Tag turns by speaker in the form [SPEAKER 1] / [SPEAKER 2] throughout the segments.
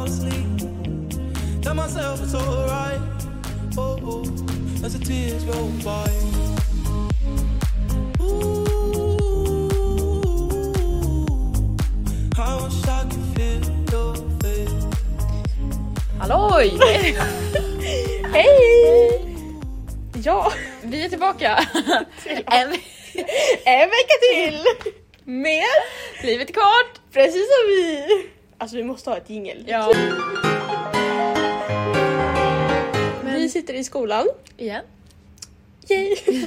[SPEAKER 1] fall asleep. Tell myself it's alright. Oh, oh, as the tears roll by. Ooh, I wish I could feel your face.
[SPEAKER 2] Halloj!
[SPEAKER 3] Hej! Ja,
[SPEAKER 2] Vi är tillbaka! en,
[SPEAKER 3] en vecka till!
[SPEAKER 2] med Livet är kort!
[SPEAKER 3] Precis som vi! Alltså vi måste ha ett jingel.
[SPEAKER 2] Ja.
[SPEAKER 3] Vi sitter i skolan.
[SPEAKER 2] Igen.
[SPEAKER 3] Yay!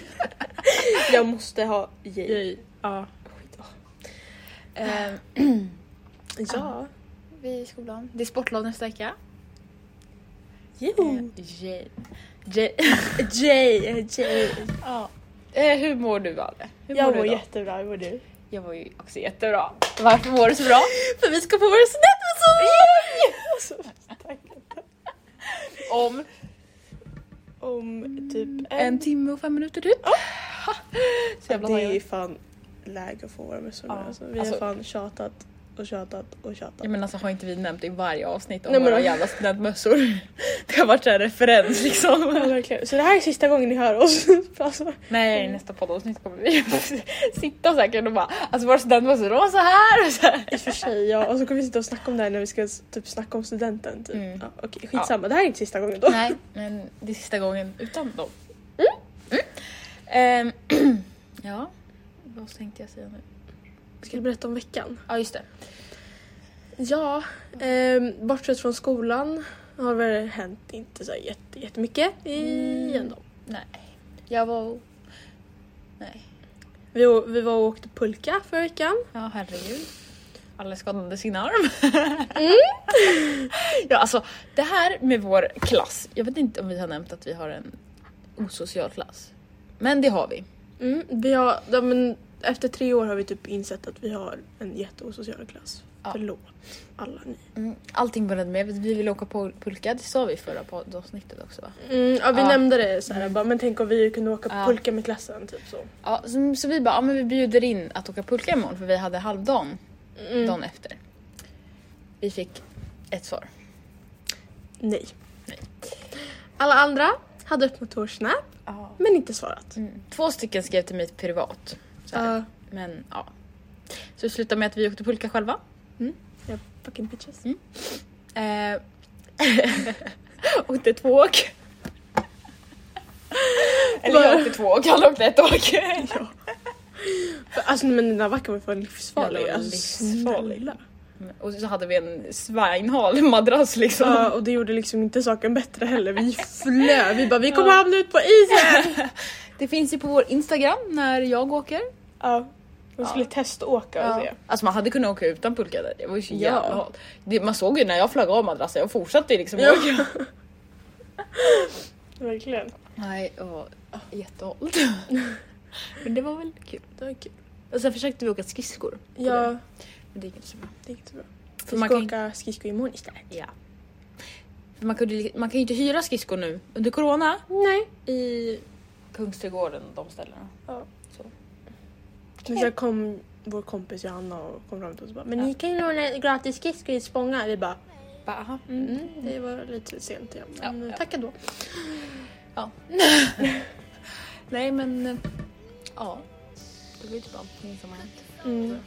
[SPEAKER 3] Jag måste ha yay.
[SPEAKER 2] Yay. Ja.
[SPEAKER 3] Skit.
[SPEAKER 2] Ehm,
[SPEAKER 3] Ja.
[SPEAKER 2] vi är i skolan. Det är sportlov nästa vecka.
[SPEAKER 3] Jo.
[SPEAKER 2] Yay. Yay.
[SPEAKER 3] Jay, Jay.
[SPEAKER 2] Ja. Eh, hur mår du? Hur
[SPEAKER 3] Jag
[SPEAKER 2] mår
[SPEAKER 3] mår jättebra, hur mår du?
[SPEAKER 2] Jag mår ju också jättebra. Varför mår du så bra?
[SPEAKER 3] För vi ska få våra studentbesök!
[SPEAKER 2] Om
[SPEAKER 3] Om typ en...
[SPEAKER 2] en timme och fem minuter typ. Så jävla
[SPEAKER 3] det är fan läge att få våra mössor
[SPEAKER 2] Ja.
[SPEAKER 3] alltså. Vi
[SPEAKER 2] Alltså-
[SPEAKER 3] har fan tjatat och tjatat och tjatat.
[SPEAKER 2] Ja, men alltså har inte vi nämnt i varje avsnitt om
[SPEAKER 3] Nej, men-
[SPEAKER 2] våra jävla studentmössor? Det har varit en referens liksom.
[SPEAKER 3] Ja, verkligen. Så det här är sista gången ni hör oss. alltså.
[SPEAKER 2] Nej, nästa poddavsnitt kommer vi sitta säkert och bara alltså våra studentmössor de var så här och så här.
[SPEAKER 3] I och för sig ja, och så kommer vi sitta och snacka om det här när vi ska typ snacka om studenten. Typ.
[SPEAKER 2] Mm.
[SPEAKER 3] Ja, okej, skitsamma, det här är inte sista gången då.
[SPEAKER 2] Nej, men det är sista gången utan dem. Mm. Ehm, ja, vad tänkte jag säga nu?
[SPEAKER 3] Du berätta om veckan?
[SPEAKER 2] Ja, just det.
[SPEAKER 3] Ja, ehm, bortsett från skolan har väl hänt inte så jätte, jättemycket i ändå.
[SPEAKER 2] Nej, jag var... Nej,
[SPEAKER 3] Vi, vi var och åkte pulka förra veckan.
[SPEAKER 2] ja herregud. Alla skadade sin arm. ja, alltså det här med vår klass. Jag vet inte om vi har nämnt att vi har en osocial klass. Men det har vi.
[SPEAKER 3] Mm, vi har, ja, men efter tre år har vi typ insett att vi har en jätteosocial klass.
[SPEAKER 2] Ja.
[SPEAKER 3] Förlåt alla ni.
[SPEAKER 2] Mm, allting började med att vi ville åka på pulka, det sa vi i förra poddavsnittet också va?
[SPEAKER 3] Mm, ja, vi
[SPEAKER 2] Ja.
[SPEAKER 3] nämnde det så här, bara, men tänk om vi kunde åka
[SPEAKER 2] Ja.
[SPEAKER 3] pulka med klassen. Typ så.
[SPEAKER 2] Ja, så, så vi bara, ja men vi bjuder in att åka pulka imorgon för vi hade halvdagen
[SPEAKER 3] Mm.
[SPEAKER 2] dagen efter. Vi fick ett svar.
[SPEAKER 3] Nej.
[SPEAKER 2] Nej.
[SPEAKER 3] Alla andra hade öppnat vår snap men inte svarat.
[SPEAKER 2] Mm. Två stycken skrev till mig privat. Så.
[SPEAKER 3] Ja,
[SPEAKER 2] Men ja. Så det slutade med att vi åkte pulka själva.
[SPEAKER 3] ja, fucking bitches.
[SPEAKER 2] Eh, åkte två åk. Eller jag åkte två åk, han åkte ett åk.
[SPEAKER 3] Alltså men den där backen var fan livsfarlig. alltså,
[SPEAKER 2] livsfarlig.
[SPEAKER 3] snälla.
[SPEAKER 2] Och så hade vi en svinhal madrass liksom.
[SPEAKER 3] Ja, och det gjorde liksom inte saken bättre heller. Vi flög. Vi bara, vi kommer hamna ut på isen!
[SPEAKER 2] Det finns ju på vår Instagram när jag åker.
[SPEAKER 3] Ja. Man skulle testa åka och se.
[SPEAKER 2] Alltså man hade kunnat åka utan pulka där. Det var ju så
[SPEAKER 3] Ja.
[SPEAKER 2] jävla halt. Det, man såg ju när jag flög av madrassen, jag fortsatte ju liksom
[SPEAKER 3] Ja.
[SPEAKER 2] åka.
[SPEAKER 3] Verkligen.
[SPEAKER 2] Nej, var jättehalt. Men det var väl kul.
[SPEAKER 3] Det var kul.
[SPEAKER 2] Och sen försökte vi åka skridskor.
[SPEAKER 3] Ja,
[SPEAKER 2] det, Men det gick inte så bra.
[SPEAKER 3] det gick inte så bra.
[SPEAKER 2] För
[SPEAKER 3] Vi
[SPEAKER 2] man
[SPEAKER 3] ska
[SPEAKER 2] kan,
[SPEAKER 3] åka skridskor imorgon istället.
[SPEAKER 2] ja. För man, kunde, man kan ju inte hyra skridskor nu under corona
[SPEAKER 3] Nej.
[SPEAKER 2] i Kungsträdgården och de ställena.
[SPEAKER 3] Ja. Men sen kom vår kompis Johanna och kom fram till oss och bara, men
[SPEAKER 2] Ja.
[SPEAKER 3] ni kan ju låna gratis skridskor i Spånga. Vi bara,
[SPEAKER 2] Bara, aha.
[SPEAKER 3] mm, det var lite sent igen. Men
[SPEAKER 2] Ja, ja.
[SPEAKER 3] tack ändå.
[SPEAKER 2] Ja. Nej men, ja. Det var ju typ allting som har hänt.
[SPEAKER 3] Mm.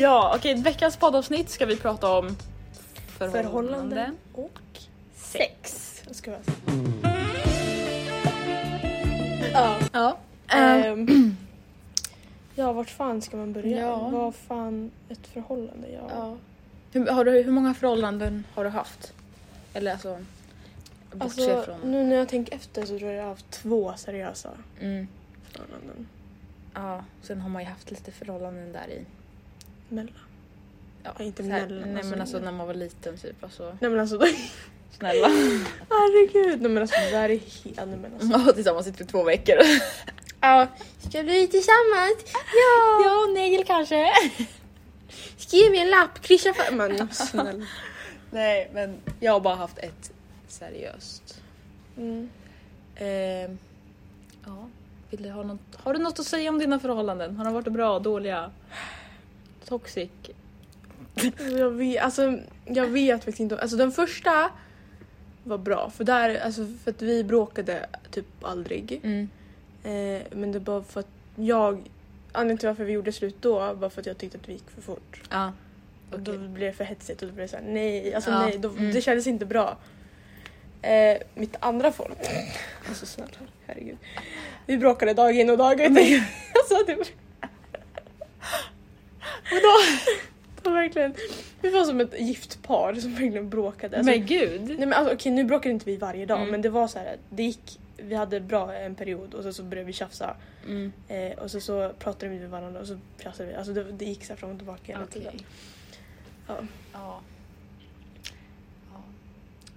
[SPEAKER 2] Ja, okej. Veckans poddavsnitt ska vi prata om förhållande.
[SPEAKER 3] Förhållanden och sex. Jag ska vara Ja.
[SPEAKER 2] Ja.
[SPEAKER 3] Ehm, ja, vart fan ska man börja?
[SPEAKER 2] Ja.
[SPEAKER 3] Vad fan ett förhållande? Ja.
[SPEAKER 2] ja. Hur, har du, hur många förhållanden har du haft? Eller alltså, bortse
[SPEAKER 3] Alltså,
[SPEAKER 2] från...
[SPEAKER 3] nu när jag tänker efter så tror jag jag har haft två seriösa
[SPEAKER 2] Mm.
[SPEAKER 3] förhållanden.
[SPEAKER 2] Ja, sen har man ju haft lite förhållanden där i.
[SPEAKER 3] Mellan.
[SPEAKER 2] Ja,
[SPEAKER 3] Ja, inte mellan,
[SPEAKER 2] Nej
[SPEAKER 3] alltså,
[SPEAKER 2] men alltså när man var liten typ. Alltså,
[SPEAKER 3] Nej men alltså,
[SPEAKER 2] snälla.
[SPEAKER 3] herregud. Nej men alltså det där är helt... Nej men alltså.
[SPEAKER 2] Ja, tillsammans i typ två veckor.
[SPEAKER 3] Ja, ska vi tillsammans? Ja!
[SPEAKER 2] ja, nej kanske.
[SPEAKER 3] Skriv mig en lapp, kryssa för... Men snälla.
[SPEAKER 2] Nej men jag har bara haft ett seriöst.
[SPEAKER 3] Mm.
[SPEAKER 2] Ehm, ja. Vill du ha, något, har du något att säga om dina förhållanden? Har de varit bra, dåliga? Toxic?
[SPEAKER 3] Jag vet, alltså, jag vet faktiskt inte. Alltså den första var bra för där, alltså för att vi bråkade typ aldrig.
[SPEAKER 2] Mm.
[SPEAKER 3] Eh, men det var för att jag, anledningen till varför vi gjorde slut då var för att jag tyckte att vi gick för fort.
[SPEAKER 2] Ja.
[SPEAKER 3] Och då blev det för hetsigt och då blev det såhär nej, alltså
[SPEAKER 2] Ja,
[SPEAKER 3] nej, då,
[SPEAKER 2] mm.
[SPEAKER 3] det kändes inte bra. Eh, mitt andra folk, alltså snälla herregud. Vi bråkade dag in och dag ut. alltså det. Och då, var verkligen, vi var som ett gift par som verkligen bråkade. Alltså,
[SPEAKER 2] Men gud!
[SPEAKER 3] Nej men alltså, okej nu bråkade inte vi varje dag
[SPEAKER 2] Mm.
[SPEAKER 3] men det var så här, det gick, vi hade bra en period och så, så började vi tjafsa.
[SPEAKER 2] Mm.
[SPEAKER 3] Eh, och så, så pratade vi med varandra och så tjafsade vi. Alltså det, det gick så här fram och tillbaka hela
[SPEAKER 2] Okej.
[SPEAKER 3] tiden. Ja.
[SPEAKER 2] Ja. ja.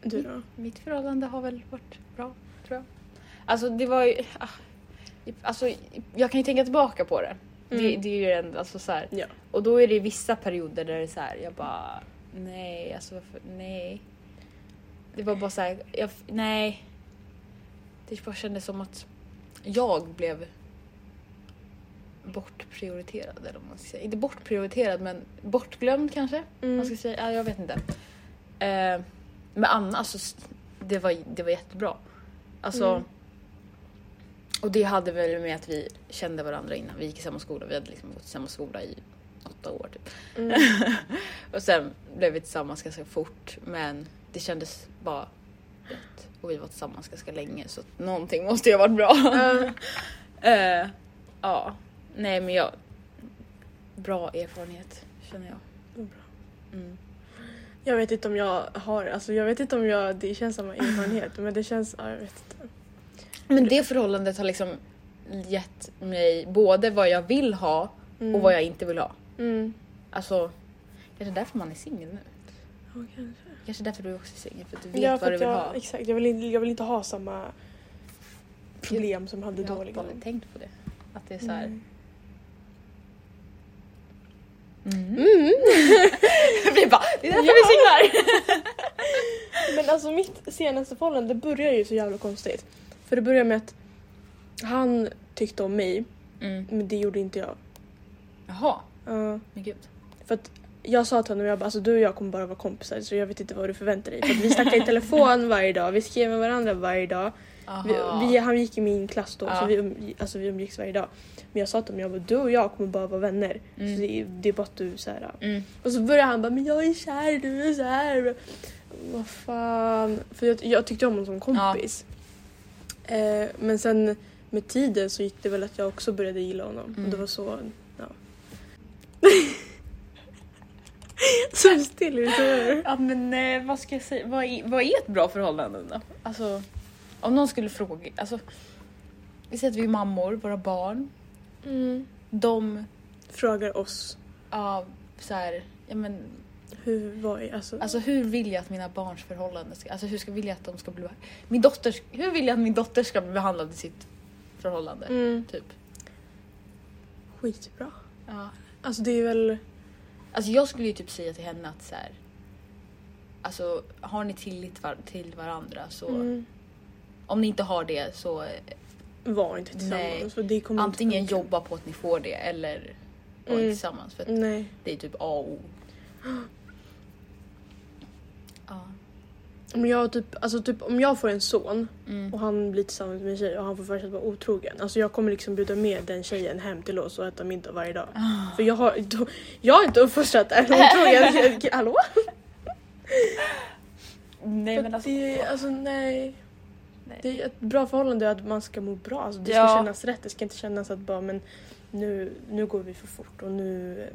[SPEAKER 3] Du då?
[SPEAKER 2] Mitt förhållande har väl varit bra, tror jag. Alltså det var ju... ah, Alltså, jag kan ju tänka tillbaka på det. Det,
[SPEAKER 3] Mm.
[SPEAKER 2] det är ju ändå alltså så här.
[SPEAKER 3] Ja.
[SPEAKER 2] Och då är det vissa perioder där det är så här, jag bara nej, alltså varför, nej. Det var bara så här, jag, nej. Det bara kändes som att jag blev bortprioriterad eller vad man ska säga. Inte bortprioriterad men bortglömd kanske.
[SPEAKER 3] Mm.
[SPEAKER 2] Man ska säga, ja, jag vet inte. Eh, men annars så s- det var, det var jättebra. Alltså,
[SPEAKER 3] Mm.
[SPEAKER 2] Och det hade väl med att vi kände varandra innan. Vi gick i samma skola. Vi hade liksom gått i samma skola i åtta år typ.
[SPEAKER 3] Mm.
[SPEAKER 2] Och sen blev vi tillsammans ganska fort. Men det kändes bara rätt. Och vi var tillsammans ganska länge så någonting måste ju ha varit bra.
[SPEAKER 3] Ja.
[SPEAKER 2] Eh, ja, nej men jag... Bra erfarenhet känner jag.
[SPEAKER 3] Bra.
[SPEAKER 2] Mm.
[SPEAKER 3] Jag vet inte om jag har, alltså jag vet inte om jag, det känns samma erfarenhet men det känns, ja jag vet inte.
[SPEAKER 2] Men det förhållandet har liksom gett mig både vad jag vill ha
[SPEAKER 3] Mm.
[SPEAKER 2] och vad jag inte vill ha.
[SPEAKER 3] Mm.
[SPEAKER 2] Alltså, kanske därför man är singel nu.
[SPEAKER 3] Ja, kanske.
[SPEAKER 2] Kanske därför du också är singel, för att du vet
[SPEAKER 3] Ja, för
[SPEAKER 2] vad du vill
[SPEAKER 3] jag,
[SPEAKER 2] ha.
[SPEAKER 3] Exakt, jag vill, inte, jag vill inte ha samma problem som hade
[SPEAKER 2] Jag har bara tänkt på det. Att det är så här.
[SPEAKER 3] Mm.
[SPEAKER 2] Mm.
[SPEAKER 3] Mm.
[SPEAKER 2] Det blir bara, det är därför vi är singlar!
[SPEAKER 3] Men alltså mitt senaste förhållande det började ju så jävla konstigt. För det började med att han tyckte om mig,
[SPEAKER 2] Mm.
[SPEAKER 3] men det gjorde inte jag.
[SPEAKER 2] Jaha,
[SPEAKER 3] Ja.
[SPEAKER 2] men gud.
[SPEAKER 3] för att jag sa till honom, jag bara, alltså, du och jag kommer bara vara kompisar så jag vet inte vad du förväntar dig. För att vi snackade i telefon varje dag, vi skrev med varandra varje dag. Vi,
[SPEAKER 2] Aha.
[SPEAKER 3] vi, han gick i min klass då
[SPEAKER 2] Ja.
[SPEAKER 3] så vi, alltså, vi umgicks varje dag. Men jag sa till honom, jag bara, du och jag kommer bara vara vänner.
[SPEAKER 2] Mm.
[SPEAKER 3] Så det, är- det är bara att du så här.
[SPEAKER 2] Mm.
[SPEAKER 3] Och så började han bara, men jag är kär, du är så här. Vad fan. För jag, jag tyckte om honom som kompis. Eh, men sen med tiden så gick det väl att jag också började gilla honom.
[SPEAKER 2] Mm.
[SPEAKER 3] Och det var så, ja. så still är
[SPEAKER 2] Ja men eh, vad ska jag säga, vad är, vad är ett bra förhållande då? Alltså, om någon skulle fråga, alltså vi säger att vi är mammor, våra barn,
[SPEAKER 3] mm.
[SPEAKER 2] de,
[SPEAKER 3] Frågar oss
[SPEAKER 2] ja så här, ja men
[SPEAKER 3] hur, vad är, alltså.
[SPEAKER 2] Alltså hur vill jag att mina barns förhållande ska... Alltså hur ska vill jag att de ska bli... Min dotter, hur vill jag att min dotter ska bli behandlad i sitt förhållande?
[SPEAKER 3] mm.
[SPEAKER 2] Typ.
[SPEAKER 3] Skitbra.
[SPEAKER 2] Ja.
[SPEAKER 3] Alltså det är väl,
[SPEAKER 2] Alltså jag skulle ju typ säga till henne att så här... Alltså har ni tillit var- till varandra så...
[SPEAKER 3] mm.
[SPEAKER 2] Om ni inte har det så
[SPEAKER 3] var inte tillsammans.
[SPEAKER 2] Nej.
[SPEAKER 3] För det kommer
[SPEAKER 2] antingen
[SPEAKER 3] inte
[SPEAKER 2] jobba på att ni får det eller vara
[SPEAKER 3] Mm.
[SPEAKER 2] tillsammans. För att
[SPEAKER 3] Nej.
[SPEAKER 2] det är typ A och O. Ja.
[SPEAKER 3] Om jag, typ, alltså typ, om jag får en son
[SPEAKER 2] Mm.
[SPEAKER 3] och han blir tillsammans med en tjej och han får för sig att vara otrogen. Alltså jag kommer liksom bjuda med den tjejen hem till oss och äta middag varje dag.
[SPEAKER 2] Ah.
[SPEAKER 3] För jag har, då, jag har inte uppfostrat en otrogen tjej. Hallå?
[SPEAKER 2] Nej men alltså...
[SPEAKER 3] det, är- alltså nej.
[SPEAKER 2] nej.
[SPEAKER 3] Det är ett bra förhållande är att man ska må bra. Alltså, det
[SPEAKER 2] Ja.
[SPEAKER 3] ska kännas rätt. Det ska inte kännas att bara men nu, nu går vi för fort och nu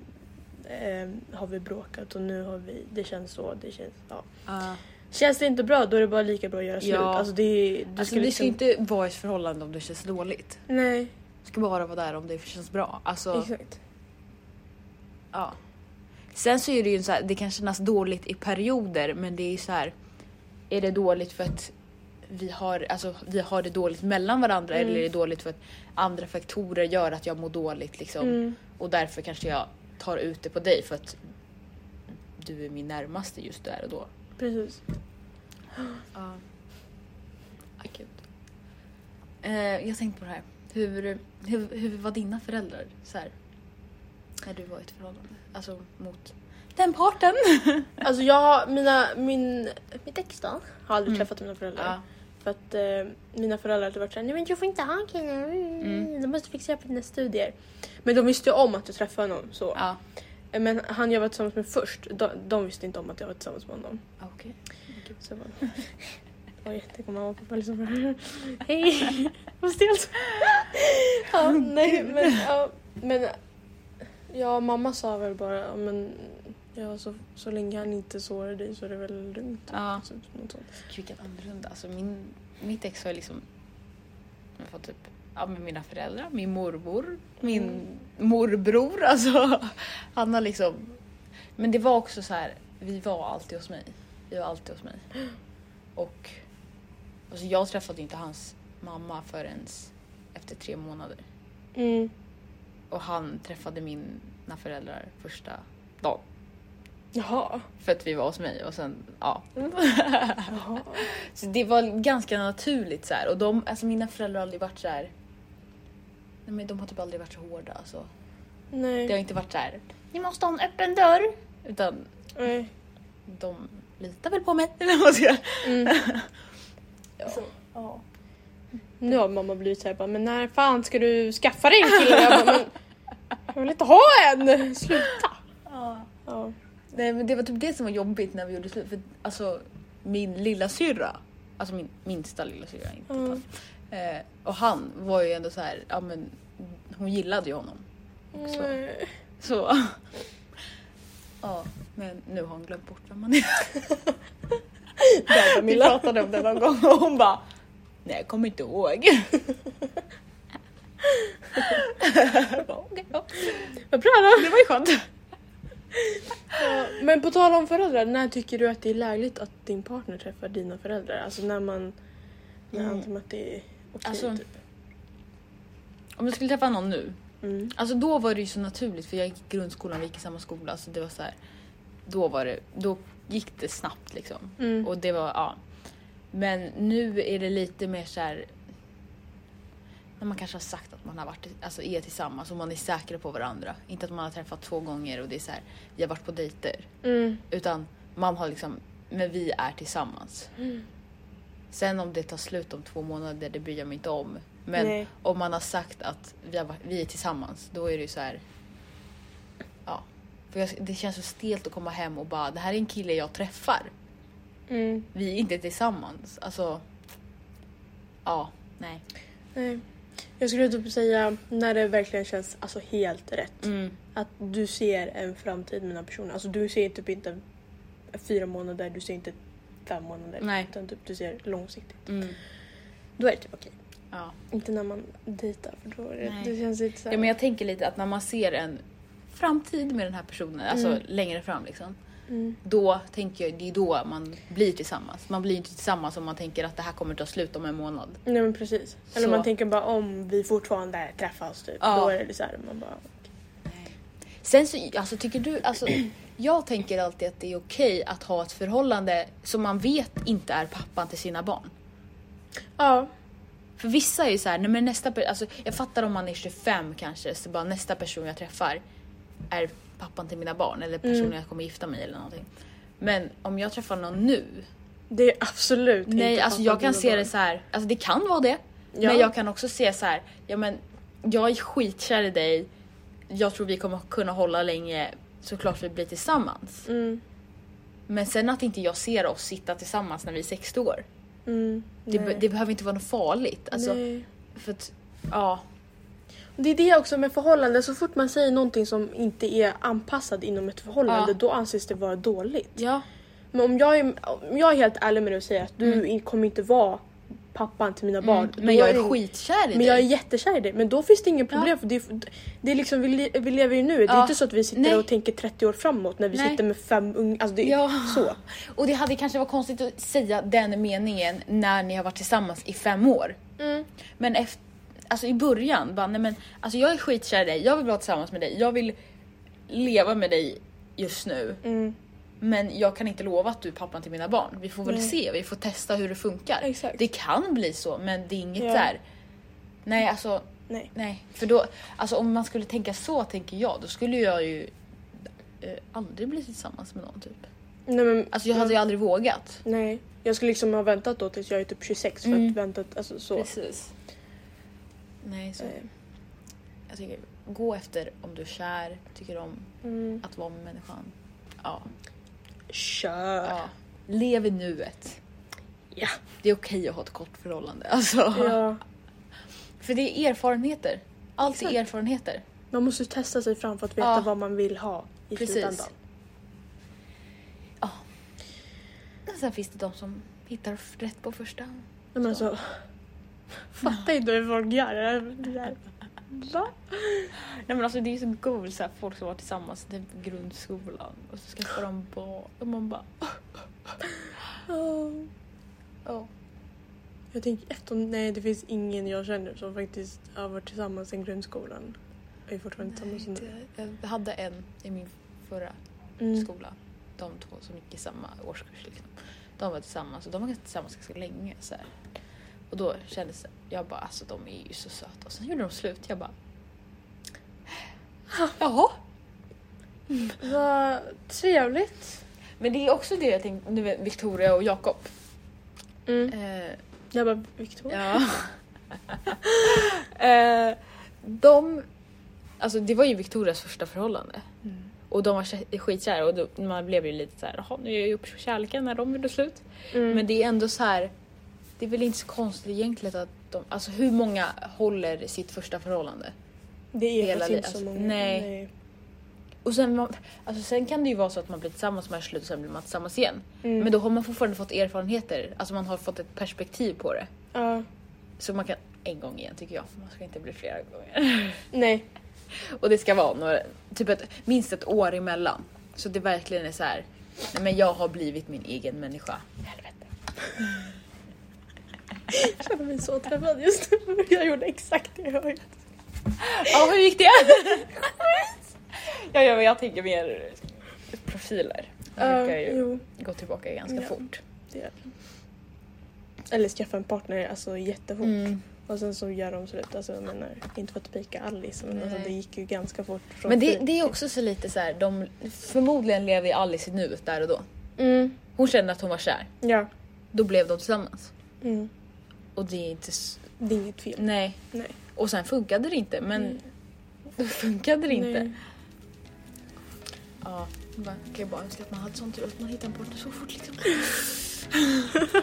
[SPEAKER 3] eh, har vi bråkat och nu har vi, det känns så. Det känns, ja.
[SPEAKER 2] Ja.
[SPEAKER 3] Känns det inte bra då är det bara lika bra att göra slut.
[SPEAKER 2] Ja.
[SPEAKER 3] Alltså det, du
[SPEAKER 2] Alltså
[SPEAKER 3] ska
[SPEAKER 2] det
[SPEAKER 3] liksom,
[SPEAKER 2] ska inte vara ett förhållande om det känns dåligt.
[SPEAKER 3] Nej,
[SPEAKER 2] Det ska bara vara där om det känns bra. Alltså,
[SPEAKER 3] exakt.
[SPEAKER 2] ja. Sen så är det ju så här, det kan kännas dåligt i perioder men det är ju så här. Är det dåligt för att vi har, alltså, vi har det dåligt mellan varandra
[SPEAKER 3] Mm.
[SPEAKER 2] eller är det dåligt för att andra faktorer gör att jag mår dåligt liksom.
[SPEAKER 3] Mm.
[SPEAKER 2] Och därför kanske jag tar ut det på dig för att du är min närmaste just där och då.
[SPEAKER 3] Precis.
[SPEAKER 2] Ja. Akut. Eh, jag tänkte på det här. Hur, hur, hur var dina föräldrar så här, när du var i ett förhållande? Alltså mot den parten?
[SPEAKER 3] Alltså jag, mina, min, mitt ex då, har aldrig
[SPEAKER 2] Mm.
[SPEAKER 3] träffat mina föräldrar.
[SPEAKER 2] Ja.
[SPEAKER 3] För att eh, mina föräldrar hade varit såhär, nej men du får inte ha killar, måste fixera på dina studier. Men de visste ju om att jag träffade honom så.
[SPEAKER 2] Ja.
[SPEAKER 3] Men han jag var tillsammans med först, de, de visste inte om att jag var tillsammans med honom.
[SPEAKER 2] Okej.
[SPEAKER 3] Så jag bara, oj, tänk om mamma och pappa liksom bara, hej, vad stelt. ja, nej men, ja, men ja, mamma sa väl bara, men ja, så, så länge han inte sårar dig så är det väl lugnt.
[SPEAKER 2] Ja.
[SPEAKER 3] Så, något sånt.
[SPEAKER 2] Gud, Vilket annorlunda. Alltså min, mitt ex har ju liksom jag fått typ ja, med mina föräldrar, min mormor, min
[SPEAKER 3] Mm.
[SPEAKER 2] morbror. Alltså, han har liksom... Men det var också så här, vi var alltid hos mig. Vi var alltid hos mig. Och alltså jag träffade inte hans mamma förrän efter tre månader.
[SPEAKER 3] Mm.
[SPEAKER 2] Och han träffade mina föräldrar första dagen.
[SPEAKER 3] Jaha.
[SPEAKER 2] För att vi var hos mig och sen, ja.
[SPEAKER 3] Jaha.
[SPEAKER 2] Så det var ganska naturligt så här. Och de, alltså mina föräldrar har aldrig varit så här. Nej men de har typ aldrig varit så hårda alltså.
[SPEAKER 3] Nej.
[SPEAKER 2] Det har inte varit så här. Ni måste ha en öppen dörr. Utan
[SPEAKER 3] Nej.
[SPEAKER 2] de litar väl på mig. Eller vad ska.
[SPEAKER 3] Mm.
[SPEAKER 2] Ja. ja.
[SPEAKER 3] Nu har mamma blivit såhär bara, men när fan ska du skaffa dig en kille? Jag bara, men jag vill inte ha en! Sluta! Ja.
[SPEAKER 2] Nej men det var typ det som var jobbigt när vi gjorde slut. För alltså min lilla syrra, alltså min minsta lilla syrra inte
[SPEAKER 3] Mm.
[SPEAKER 2] Eh, och han var ju ändå så här, ja men hon gillade ju honom. Så.
[SPEAKER 3] Nej.
[SPEAKER 2] Så. Ja, men nu har hon glömt bort vem man är. Vi pratade om det någon gång och hon bara Nej jag kommer inte ihåg. "Okej, ja.
[SPEAKER 3] Vad bra då!
[SPEAKER 2] Det var ju skönt.
[SPEAKER 3] Men på tal om föräldrar, när tycker du att det är lägligt att din partner träffar dina föräldrar? Alltså när man... När
[SPEAKER 2] Mm.
[SPEAKER 3] han som att det är okej
[SPEAKER 2] Alltså-
[SPEAKER 3] typ.
[SPEAKER 2] Om jag skulle träffa någon nu,
[SPEAKER 3] Mm.
[SPEAKER 2] alltså då var det ju så naturligt för jag gick i grundskolan, vi gick i samma skola så det var så här. Då var det, då gick det snabbt liksom.
[SPEAKER 3] Mm.
[SPEAKER 2] Och det var, ja. Men nu är det lite mer så här. När man kanske har sagt att man har varit, alltså är tillsammans och man är säkra på varandra. Inte att man har träffat två gånger och det är så här, vi har varit på dejter.
[SPEAKER 3] Mm.
[SPEAKER 2] Utan man har liksom, men vi är tillsammans.
[SPEAKER 3] Mm.
[SPEAKER 2] Sen om det tar slut om två månader, det bryr jag mig inte om. Men
[SPEAKER 3] Nej.
[SPEAKER 2] om man har sagt att vi, har, vi är tillsammans, då är det ju så här. Ja. För jag, det känns så stelt att komma hem och bara, det här är en kille jag träffar.
[SPEAKER 3] Mm.
[SPEAKER 2] Vi är inte tillsammans. Alltså. Ja, nej.
[SPEAKER 3] Nej. Jag skulle typ säga när det verkligen känns alltså, helt rätt.
[SPEAKER 2] Mm.
[SPEAKER 3] Att du ser en framtid med den här personen. Alltså du ser typ inte fyra månader, du ser inte fem månader.
[SPEAKER 2] Nej.
[SPEAKER 3] Utan typ du ser långsiktigt.
[SPEAKER 2] Mm.
[SPEAKER 3] Då är det typ okej.
[SPEAKER 2] Ja.
[SPEAKER 3] Inte när man dejtar för då är det, det känns lite såhär.
[SPEAKER 2] ja, men jag tänker lite att när man ser en framtid med den här personen, alltså
[SPEAKER 3] Mm.
[SPEAKER 2] längre fram liksom.
[SPEAKER 3] Mm.
[SPEAKER 2] Då tänker jag, det är då man blir tillsammans. Man blir inte tillsammans om man tänker att det här kommer ta slut om en månad.
[SPEAKER 3] Nej men precis. Eller
[SPEAKER 2] Så.
[SPEAKER 3] man tänker bara om vi fortfarande träffas typ.
[SPEAKER 2] Ja.
[SPEAKER 3] Då är det såhär man bara
[SPEAKER 2] Sen så, alltså tycker du, alltså jag tänker alltid att det är okej att ha ett förhållande som man vet inte är pappan till sina barn.
[SPEAKER 3] Ja.
[SPEAKER 2] För vissa är ju så här, nej men nästa alltså jag fattar om man är 25 kanske, så bara nästa person jag träffar är pappan till mina barn eller personen
[SPEAKER 3] Mm.
[SPEAKER 2] jag kommer gifta mig eller någonting. Men om jag träffar någon nu,
[SPEAKER 3] Det är absolut
[SPEAKER 2] nej
[SPEAKER 3] inte
[SPEAKER 2] alltså
[SPEAKER 3] pappan
[SPEAKER 2] jag kan se
[SPEAKER 3] mina
[SPEAKER 2] det
[SPEAKER 3] barn.
[SPEAKER 2] så här, alltså det kan vara det.
[SPEAKER 3] Ja.
[SPEAKER 2] Men jag kan också se så här, ja men jag är skitkär i dig, jag tror vi kommer kunna hålla länge, såklart vi blir tillsammans.
[SPEAKER 3] Mm.
[SPEAKER 2] Men sen att inte jag ser oss sitta tillsammans när vi är 60 år.
[SPEAKER 3] Mm.
[SPEAKER 2] Det,
[SPEAKER 3] Nej.
[SPEAKER 2] be- det behöver inte vara något farligt. Alltså,
[SPEAKER 3] Nej.
[SPEAKER 2] för att, ja.
[SPEAKER 3] Det är det också med förhållande, så fort man säger någonting som inte är anpassad inom ett förhållande
[SPEAKER 2] Ja.
[SPEAKER 3] då anses det vara dåligt.
[SPEAKER 2] Ja.
[SPEAKER 3] Men om jag är, om jag är helt ärlig med dig och säger att du in- kommer inte vara pappan till mina barn.
[SPEAKER 2] Mm. Men jag är
[SPEAKER 3] det-
[SPEAKER 2] skitkär i
[SPEAKER 3] Men jag är
[SPEAKER 2] dig.
[SPEAKER 3] jättekär i dig. Men då finns det inget problem
[SPEAKER 2] Ja.
[SPEAKER 3] för det är, det är liksom, vi, le- vi lever ju nu. Det är
[SPEAKER 2] Ja.
[SPEAKER 3] inte så att vi sitter
[SPEAKER 2] Nej.
[SPEAKER 3] och tänker 30 år framåt när vi
[SPEAKER 2] Nej.
[SPEAKER 3] sitter med fem unga. Alltså det är
[SPEAKER 2] Ja.
[SPEAKER 3] så.
[SPEAKER 2] Och det hade kanske varit konstigt att säga den meningen när ni har varit tillsammans i fem år.
[SPEAKER 3] Mm.
[SPEAKER 2] Men efter, alltså i början, bara, nej men, alltså jag är skitkär i dig, jag vill vara tillsammans med dig, jag vill leva med dig just nu.
[SPEAKER 3] Mm.
[SPEAKER 2] Men jag kan inte lova att du är pappan till mina barn. Vi får väl
[SPEAKER 3] Nej.
[SPEAKER 2] se, vi får testa hur det funkar.
[SPEAKER 3] Exakt.
[SPEAKER 2] Det kan bli så men det är inget
[SPEAKER 3] Ja.
[SPEAKER 2] där. Nej alltså,
[SPEAKER 3] Nej.
[SPEAKER 2] Nej, för då, alltså om man skulle tänka så tänker jag, då skulle jag ju eh, aldrig bli tillsammans med någon typ.
[SPEAKER 3] Nej, men,
[SPEAKER 2] Alltså jag hade ju aldrig vågat.
[SPEAKER 3] Nej. Jag skulle liksom ha väntat då tills jag är typ 26 för
[SPEAKER 2] Mm.
[SPEAKER 3] att väntat, alltså så.
[SPEAKER 2] Precis. Nej, så
[SPEAKER 3] Eh,
[SPEAKER 2] jag tycker gå efter om du är kär, tycker om
[SPEAKER 3] Mm.
[SPEAKER 2] att vara med människan. Ja.
[SPEAKER 3] Kör!
[SPEAKER 2] ja. Lev i nuet.
[SPEAKER 3] Ja.
[SPEAKER 2] Det är okej att ha ett kort förhållande. Alltså.
[SPEAKER 3] Ja.
[SPEAKER 2] För det är erfarenheter. Allt
[SPEAKER 3] Exakt.
[SPEAKER 2] är erfarenheter.
[SPEAKER 3] Man måste testa sig fram för att veta
[SPEAKER 2] Ja.
[SPEAKER 3] vad man vill ha i
[SPEAKER 2] Precis.
[SPEAKER 3] slutändan.
[SPEAKER 2] Men sen finns det de som hittar rätt på första.
[SPEAKER 3] Men alltså, fattar inte hur folk gör. Det. Va?
[SPEAKER 2] Nej men alltså det är så coolt så här, folk som var tillsammans i typ grundskolan och så skaffar de barn och man bara
[SPEAKER 3] Oh.
[SPEAKER 2] oh.
[SPEAKER 3] Jag tänker efter, nej det finns ingen jag känner som faktiskt har varit tillsammans sen grundskolan. Jag är fortfarande tillsammans nu.
[SPEAKER 2] Jag hade en i min förra
[SPEAKER 3] Mm.
[SPEAKER 2] skola. De två som gick i samma årskurs liksom. De var tillsammans och de var tillsammans ganska länge så här. Och då kändes det, jag bara alltså de är ju så söta och sen gjorde de slut. Jag bara Jaha.
[SPEAKER 3] Vad trevligt.
[SPEAKER 2] Men det är också det jag tänkte, du vet Victoria och Jakob.
[SPEAKER 3] Mm.
[SPEAKER 2] Eh,
[SPEAKER 3] Jag bara, Victoria?
[SPEAKER 2] Ja. eh, de, alltså det var ju Victorias första förhållande.
[SPEAKER 3] Mm.
[SPEAKER 2] Och de var kä- skitkära och då, man blev ju lite så här, jaha nu är jag ju upp kärleken när de gjorde slut.
[SPEAKER 3] Mm.
[SPEAKER 2] Men det är ändå så här, det är väl inte så konstigt egentligen att de, alltså hur många håller sitt första förhållande?
[SPEAKER 3] det är
[SPEAKER 2] hela
[SPEAKER 3] faktiskt inte så många.
[SPEAKER 2] Nej. Och sen, man- alltså sen kan det ju vara så att man blir tillsammans med slut och sen blir man tillsammans igen.
[SPEAKER 3] Mm.
[SPEAKER 2] Men då har man fortfarande fått erfarenheter, alltså man har fått ett perspektiv på det.
[SPEAKER 3] Ja.
[SPEAKER 2] Så man kan, en gång igen tycker jag, man ska inte bli flera gånger.
[SPEAKER 3] Nej.
[SPEAKER 2] Och det ska vara några, typ ett, minst ett år emellan. Så det verkligen är så här. Nej men jag har blivit min egen människa. Helvete.
[SPEAKER 3] Jag känner mig så träffad just nu. Jag gjorde exakt det jag gjorde.
[SPEAKER 2] Ja hur gick det? ja, jag, jag tänker mer profiler.
[SPEAKER 3] Ja,
[SPEAKER 2] brukar ju
[SPEAKER 3] jo,
[SPEAKER 2] gå tillbaka ganska
[SPEAKER 3] Ja.
[SPEAKER 2] fort.
[SPEAKER 3] det det. Eller skaffa en partner alltså jättefort.
[SPEAKER 2] Mm.
[SPEAKER 3] Och sen så gör de slut. Alltså jag menar, inte för att pika Alice men alltså, det gick ju ganska fort.
[SPEAKER 2] Men det, det är också så lite så här, de förmodligen lever Alice i nuet där och då.
[SPEAKER 3] Mm,
[SPEAKER 2] Hon kände att hon var kär.
[SPEAKER 3] ja.
[SPEAKER 2] Då blev de tillsammans.
[SPEAKER 3] Mm.
[SPEAKER 2] Och det är inte... s-
[SPEAKER 3] Det är inget fel.
[SPEAKER 2] Nej.
[SPEAKER 3] Nej.
[SPEAKER 2] Och sen funkade det inte men
[SPEAKER 3] Mm.
[SPEAKER 2] då funkade det inte.
[SPEAKER 3] Nej.
[SPEAKER 2] Ja, man kan ju bara önska att man hade sån tur att man hittar en partner så fort liksom.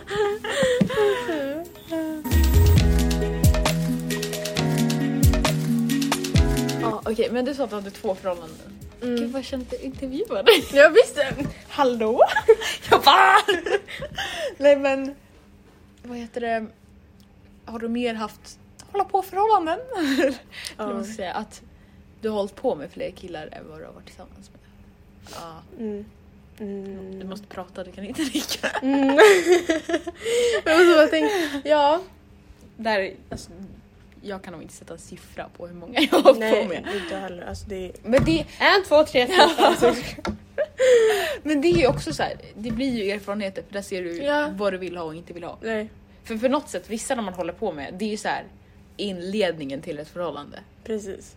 [SPEAKER 2] Ja okej men du sa att du hade två förhållanden. Gud
[SPEAKER 3] Mm.
[SPEAKER 2] vad jag kände att jag intervjuade dig.
[SPEAKER 3] Jag visste! Hallå?
[SPEAKER 2] Jag bara... Nej men... Vad heter det? Har du mer haft hålla på förhållanden? Eller vad man ska säga. Att du har hållit på med fler killar än vad du har varit tillsammans med. Ja.
[SPEAKER 3] Mm. Mm.
[SPEAKER 2] Du måste prata, du kan inte nicka.
[SPEAKER 3] Mm. jag måste bara tänka, ja.
[SPEAKER 2] Där, alltså, jag kan nog inte sätta en siffra på hur många jag har hållit
[SPEAKER 3] Nej,
[SPEAKER 2] på med.
[SPEAKER 3] inte jag heller. Alltså det är
[SPEAKER 2] Men det,
[SPEAKER 3] en, två, tre, fyra, fem, sex.
[SPEAKER 2] men det är ju också så här, det blir ju erfarenheter för där ser du
[SPEAKER 3] Ja.
[SPEAKER 2] vad du vill ha och inte vill ha.
[SPEAKER 3] Nej,
[SPEAKER 2] För för något sätt, vissa när man håller på med, det är ju så här inledningen till ett förhållande.
[SPEAKER 3] precis.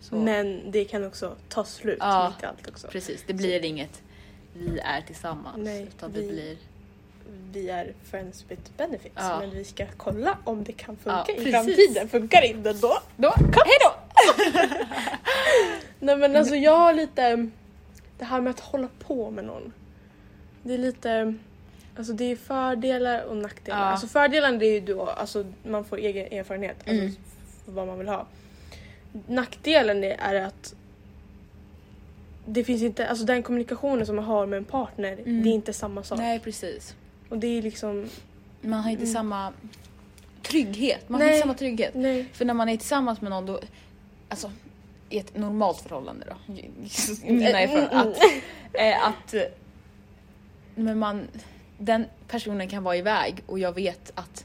[SPEAKER 2] Så,
[SPEAKER 3] Men det kan också ta slut
[SPEAKER 2] Ja.
[SPEAKER 3] mitt i allt också.
[SPEAKER 2] Precis, det blir inget vi är tillsammans
[SPEAKER 3] Nej,
[SPEAKER 2] utan det
[SPEAKER 3] vi-
[SPEAKER 2] blir...
[SPEAKER 3] Vi är friends with benefits
[SPEAKER 2] Ja.
[SPEAKER 3] men vi ska kolla om det kan funka
[SPEAKER 2] Ja,
[SPEAKER 3] i framtiden. Funkar det inte då?
[SPEAKER 2] Då, hejdå!
[SPEAKER 3] Nej men alltså jag har lite det här med att hålla på med någon. Det är lite Alltså det är fördelar och nackdelar.
[SPEAKER 2] Ja.
[SPEAKER 3] Alltså fördelen det är ju då alltså man får egen erfarenhet. Alltså
[SPEAKER 2] Mm.
[SPEAKER 3] för vad man vill ha. Nackdelen är att det finns inte, alltså den kommunikationen som man har med en partner,
[SPEAKER 2] Mm.
[SPEAKER 3] det är inte samma sak.
[SPEAKER 2] Nej precis.
[SPEAKER 3] Och det är liksom,
[SPEAKER 2] Man har inte
[SPEAKER 3] Mm.
[SPEAKER 2] samma trygghet. Man har
[SPEAKER 3] Nej.
[SPEAKER 2] inte samma trygghet.
[SPEAKER 3] nej.
[SPEAKER 2] För när man är tillsammans med någon då, alltså i ett normalt förhållande då, i mina erfarenheter, att, eh, att eh, men man, den personen kan vara iväg och jag vet att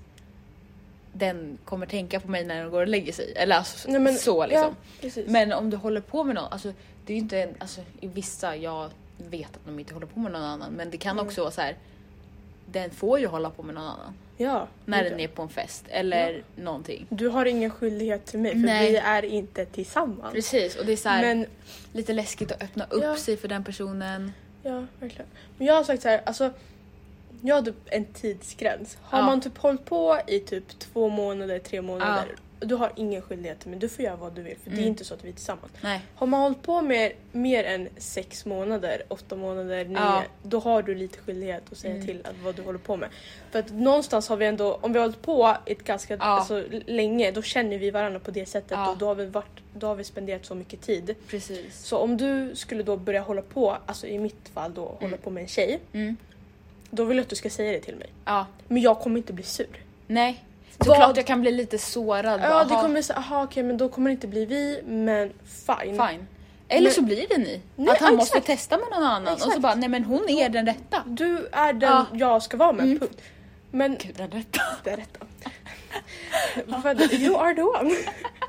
[SPEAKER 2] den kommer tänka på mig när den går och lägger sig. Eller alltså,
[SPEAKER 3] Nej, men-
[SPEAKER 2] så liksom.
[SPEAKER 3] Ja.
[SPEAKER 2] Men om du håller på med någon, alltså det är ju inte alltså i vissa, jag vet att de inte håller på med någon annan, men det kan
[SPEAKER 3] Mm.
[SPEAKER 2] också vara så här. den får ju hålla på med någon annan.
[SPEAKER 3] Ja.
[SPEAKER 2] När den är på en fest eller någonting.
[SPEAKER 3] Du har ingen skyldighet till mig för
[SPEAKER 2] Nej.
[SPEAKER 3] vi är inte tillsammans.
[SPEAKER 2] Precis och det är så här,
[SPEAKER 3] Men
[SPEAKER 2] lite läskigt att öppna upp
[SPEAKER 3] Ja.
[SPEAKER 2] sig för den personen.
[SPEAKER 3] Ja, verkligen. Men jag har sagt så här, alltså jag har typ en tidsgräns. Har
[SPEAKER 2] Ja.
[SPEAKER 3] man typ hållit på i typ två månader, tre månader, du har ingen skyldighet mig. Du får göra vad du vill för det är
[SPEAKER 2] Mm.
[SPEAKER 3] inte så att vi är tillsammans.
[SPEAKER 2] Nej.
[SPEAKER 3] Har man hållit på med mer än sex månader, åtta månader, nio,
[SPEAKER 2] Ja.
[SPEAKER 3] då har du lite skyldighet att säga
[SPEAKER 2] Mm.
[SPEAKER 3] till att vad du håller på med. För att någonstans har vi ändå, om vi har hållit på ett ganska alltså, länge, då känner vi varandra på det sättet
[SPEAKER 2] Ja.
[SPEAKER 3] och då har, vi varit, då har vi spenderat så mycket tid.
[SPEAKER 2] Precis.
[SPEAKER 3] Så om du skulle då börja hålla på, alltså i mitt fall då, hålla
[SPEAKER 2] Mm.
[SPEAKER 3] på med en tjej,
[SPEAKER 2] Mm.
[SPEAKER 3] Då vill jag att du ska säga det till mig.
[SPEAKER 2] Ja.
[SPEAKER 3] Men jag kommer inte bli sur.
[SPEAKER 2] Nej.
[SPEAKER 3] Vad-
[SPEAKER 2] Såklart jag kan bli lite sårad.
[SPEAKER 3] Ja,
[SPEAKER 2] bara,
[SPEAKER 3] det
[SPEAKER 2] "Aha,
[SPEAKER 3] kommer säga, aha okej men då kommer det inte bli vi, men fine.
[SPEAKER 2] Fine. Eller
[SPEAKER 3] Men-
[SPEAKER 2] så blir det ni.
[SPEAKER 3] Nej,
[SPEAKER 2] att han
[SPEAKER 3] ja,
[SPEAKER 2] måste
[SPEAKER 3] exakt.
[SPEAKER 2] testa med någon annan och så
[SPEAKER 3] Exakt.
[SPEAKER 2] bara nej men hon är den rätta.
[SPEAKER 3] Du är den
[SPEAKER 2] Ja.
[SPEAKER 3] jag ska vara med,
[SPEAKER 2] Mm.
[SPEAKER 3] punkt. Men
[SPEAKER 2] Gud den rätta.
[SPEAKER 3] det är rätt. För you are the one.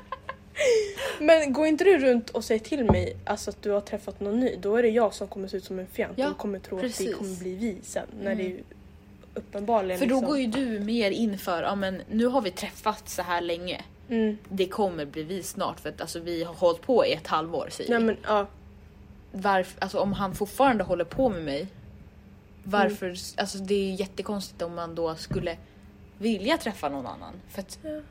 [SPEAKER 3] Men går inte du runt och säger till mig alltså, att du har träffat någon ny, då är det jag som kommer se ut som en fjant
[SPEAKER 2] Ja,
[SPEAKER 3] och kommer tro att
[SPEAKER 2] precis.
[SPEAKER 3] det kommer bli vi sen. När
[SPEAKER 2] Mm.
[SPEAKER 3] det är uppenbarligen
[SPEAKER 2] För då
[SPEAKER 3] liksom...
[SPEAKER 2] går ju du mer in för, ja men nu har vi träffats så här länge.
[SPEAKER 3] Mm.
[SPEAKER 2] Det kommer bli vi snart för att alltså, vi har hållit på i ett halvår säger
[SPEAKER 3] Nej men ja.
[SPEAKER 2] Varför, alltså om han fortfarande håller på med mig. Varför,
[SPEAKER 3] Mm.
[SPEAKER 2] alltså det är jättekonstigt om man då skulle vilja träffa någon annan. För att
[SPEAKER 3] Ja.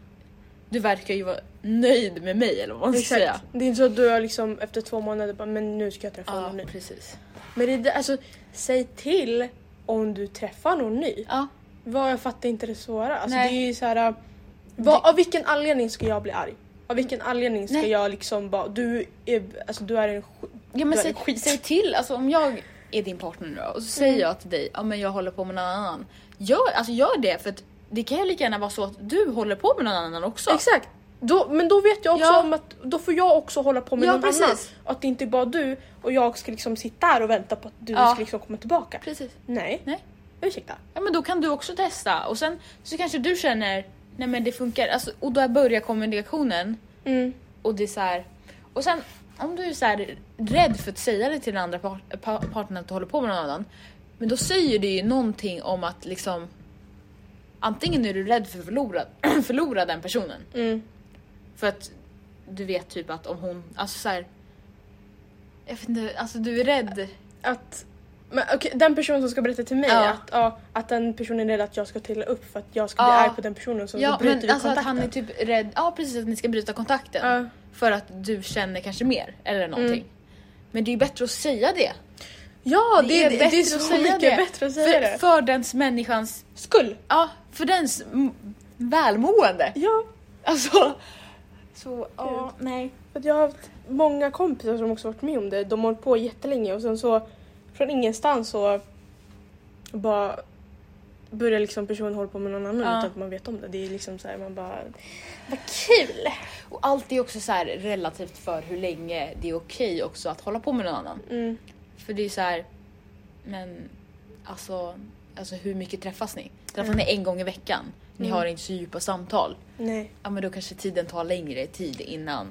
[SPEAKER 2] Du verkar ju vara nöjd med mig eller vad man ska säga.
[SPEAKER 3] Det är inte så att du har liksom efter två månader bara men nu ska jag träffa någon ny.
[SPEAKER 2] precis.
[SPEAKER 3] Men det, är det- alltså säg till om du träffar någon ny.
[SPEAKER 2] Ja,
[SPEAKER 3] Vad jag fattar inte det svåra. Alltså
[SPEAKER 2] Nej.
[SPEAKER 3] det är ju så här. Vad, av vilken anledning ska jag bli arg? Av vilken anledning ska
[SPEAKER 2] Nej.
[SPEAKER 3] jag liksom bara du är, alltså du är en sk-
[SPEAKER 2] ja men
[SPEAKER 3] Du är
[SPEAKER 2] säg,
[SPEAKER 3] skit.
[SPEAKER 2] säg till, alltså om jag är din partner nu då, och så säger
[SPEAKER 3] Mm.
[SPEAKER 2] jag till dig, ja men jag håller på med någon annan. Gör, alltså gör det för att det kan ju lika gärna vara så att du håller på med någon annan också.
[SPEAKER 3] Exakt. Då, men då vet jag också
[SPEAKER 2] Ja.
[SPEAKER 3] om att då får jag också hålla på med
[SPEAKER 2] Ja,
[SPEAKER 3] någon
[SPEAKER 2] precis.
[SPEAKER 3] annan. Att det inte är bara du och jag ska liksom sitta här och vänta på att du
[SPEAKER 2] Ja.
[SPEAKER 3] ska liksom komma tillbaka.
[SPEAKER 2] Precis.
[SPEAKER 3] Nej.
[SPEAKER 2] Nej.
[SPEAKER 3] Ursäkta.
[SPEAKER 2] Ja men då kan du också testa och sen så kanske du känner, nej men det funkar, alltså, och då börjar kommunikationen
[SPEAKER 3] Mm.
[SPEAKER 2] och det är så här. Och sen om du är så här rädd för att säga det till den andra part, pa, partnern att du håller på med någon annan. Men då säger det ju någonting om att liksom antingen är du rädd för att förlora, förlora den personen.
[SPEAKER 3] Mm.
[SPEAKER 2] För att du vet typ att om hon, alltså så här. Jag vet inte, alltså du är rädd.
[SPEAKER 3] Att men, okej, den personen som ska berätta till mig
[SPEAKER 2] Ja.
[SPEAKER 3] att, ja, att den personen är rädd att jag ska trilla upp för att jag ska bli
[SPEAKER 2] Ja.
[SPEAKER 3] arg på den personen så
[SPEAKER 2] Ja
[SPEAKER 3] bryter
[SPEAKER 2] men alltså att
[SPEAKER 3] kontakten.
[SPEAKER 2] han är typ rädd, ja precis att ni ska bryta kontakten. För att du känner kanske mer eller någonting.
[SPEAKER 3] Mm.
[SPEAKER 2] Men det är ju bättre att säga det.
[SPEAKER 3] Ja,
[SPEAKER 2] Det
[SPEAKER 3] det,
[SPEAKER 2] är
[SPEAKER 3] det, det är så mycket
[SPEAKER 2] det.
[SPEAKER 3] bättre att säga
[SPEAKER 2] För,
[SPEAKER 3] det.
[SPEAKER 2] för dens människans,
[SPEAKER 3] Skull.
[SPEAKER 2] ja för dens välmående.
[SPEAKER 3] Ja.
[SPEAKER 2] Alltså. Så, ja, nej.
[SPEAKER 3] För jag har haft många kompisar som också varit med om det. De har hållit på jättelänge och sen så från ingenstans så bara börjar liksom personen hålla på med någon annan
[SPEAKER 2] Ja.
[SPEAKER 3] utan att man vet om det. Det är liksom så här, man bara vad kul!
[SPEAKER 2] Och allt är också så här relativt för hur länge det är okej också att hålla på med någon annan.
[SPEAKER 3] Mm.
[SPEAKER 2] För det är så här, men alltså, alltså hur mycket träffas ni? Träffas
[SPEAKER 3] Mm.
[SPEAKER 2] ni en gång i veckan? Ni
[SPEAKER 3] Mm.
[SPEAKER 2] har inte så djupa samtal.
[SPEAKER 3] Nej.
[SPEAKER 2] Ja men då kanske tiden tar längre tid innan.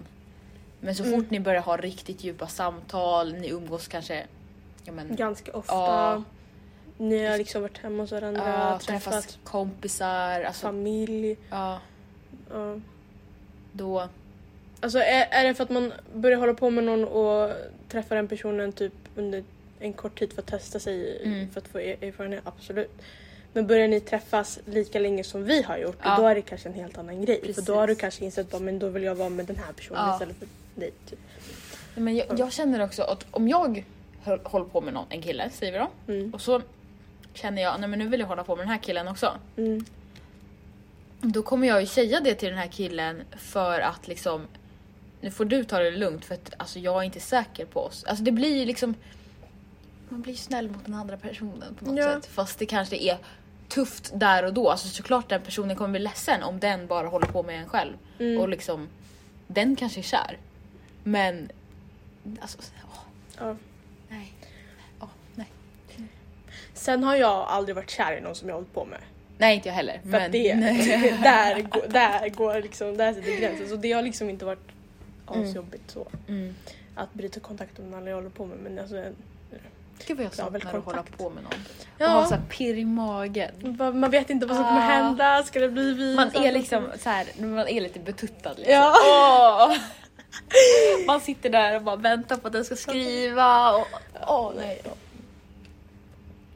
[SPEAKER 2] Men så
[SPEAKER 3] Mm.
[SPEAKER 2] fort ni börjar ha riktigt djupa samtal, ni umgås kanske ja, men,
[SPEAKER 3] Ganska ofta.
[SPEAKER 2] Ja.
[SPEAKER 3] Ni har liksom varit hemma hos varandra,
[SPEAKER 2] ja,
[SPEAKER 3] träffat
[SPEAKER 2] träffas kompisar, alltså,
[SPEAKER 3] familj.
[SPEAKER 2] ja,
[SPEAKER 3] Ja.
[SPEAKER 2] då,
[SPEAKER 3] Alltså är, är det för att man börjar hålla på med någon och träffar den personen typ under en kort tid för att testa sig
[SPEAKER 2] Mm.
[SPEAKER 3] för att få er- erfarenhet? Absolut. Men börjar ni träffas lika länge som vi har gjort
[SPEAKER 2] Ja.
[SPEAKER 3] då är det kanske en helt annan grej.
[SPEAKER 2] Precis.
[SPEAKER 3] För då har du kanske insett bara, men då vill jag vara med den här personen
[SPEAKER 2] Ja.
[SPEAKER 3] istället för dig. Typ.
[SPEAKER 2] men jag, jag känner också att om jag håller på med någon, en kille säger vi då,
[SPEAKER 3] Mm.
[SPEAKER 2] och så känner jag nej men nu vill jag hålla på med den här killen också.
[SPEAKER 3] Mm.
[SPEAKER 2] Då kommer jag ju säga det till den här killen för att liksom nu får du ta det lugnt för att alltså, jag är inte säker på oss. Alltså det blir ju liksom man blir snäll mot den andra personen på något
[SPEAKER 3] Ja.
[SPEAKER 2] sätt. Fast det kanske är tufft där och då. Alltså såklart den personen kommer bli ledsen om den bara håller på med en själv.
[SPEAKER 3] Mm.
[SPEAKER 2] Och liksom den kanske är kär. Men alltså åh,
[SPEAKER 3] Ja.
[SPEAKER 2] nej. Åh, nej.
[SPEAKER 3] Sen har jag aldrig varit kär i någon som jag hållit på med.
[SPEAKER 2] Nej inte jag heller.
[SPEAKER 3] För
[SPEAKER 2] men
[SPEAKER 3] det, där, går, där går liksom, där sitter gränsen. Så det har liksom inte varit
[SPEAKER 2] Mm.
[SPEAKER 3] asjobbigt så.
[SPEAKER 2] Mm.
[SPEAKER 3] Att bryta kontakt med någon jag håller på med. Men alltså,
[SPEAKER 2] Gud vad jag saknar att hålla på med någon.
[SPEAKER 3] Ja.
[SPEAKER 2] Och ha så här pirr i magen.
[SPEAKER 3] Man vet inte vad som kommer
[SPEAKER 2] Ah.
[SPEAKER 3] hända, ska det bli vi?
[SPEAKER 2] Man är liksom så här, man är lite betuttad liksom.
[SPEAKER 3] Ja.
[SPEAKER 2] Åh! Man sitter där och bara väntar på att den ska skriva. Och, åh nej.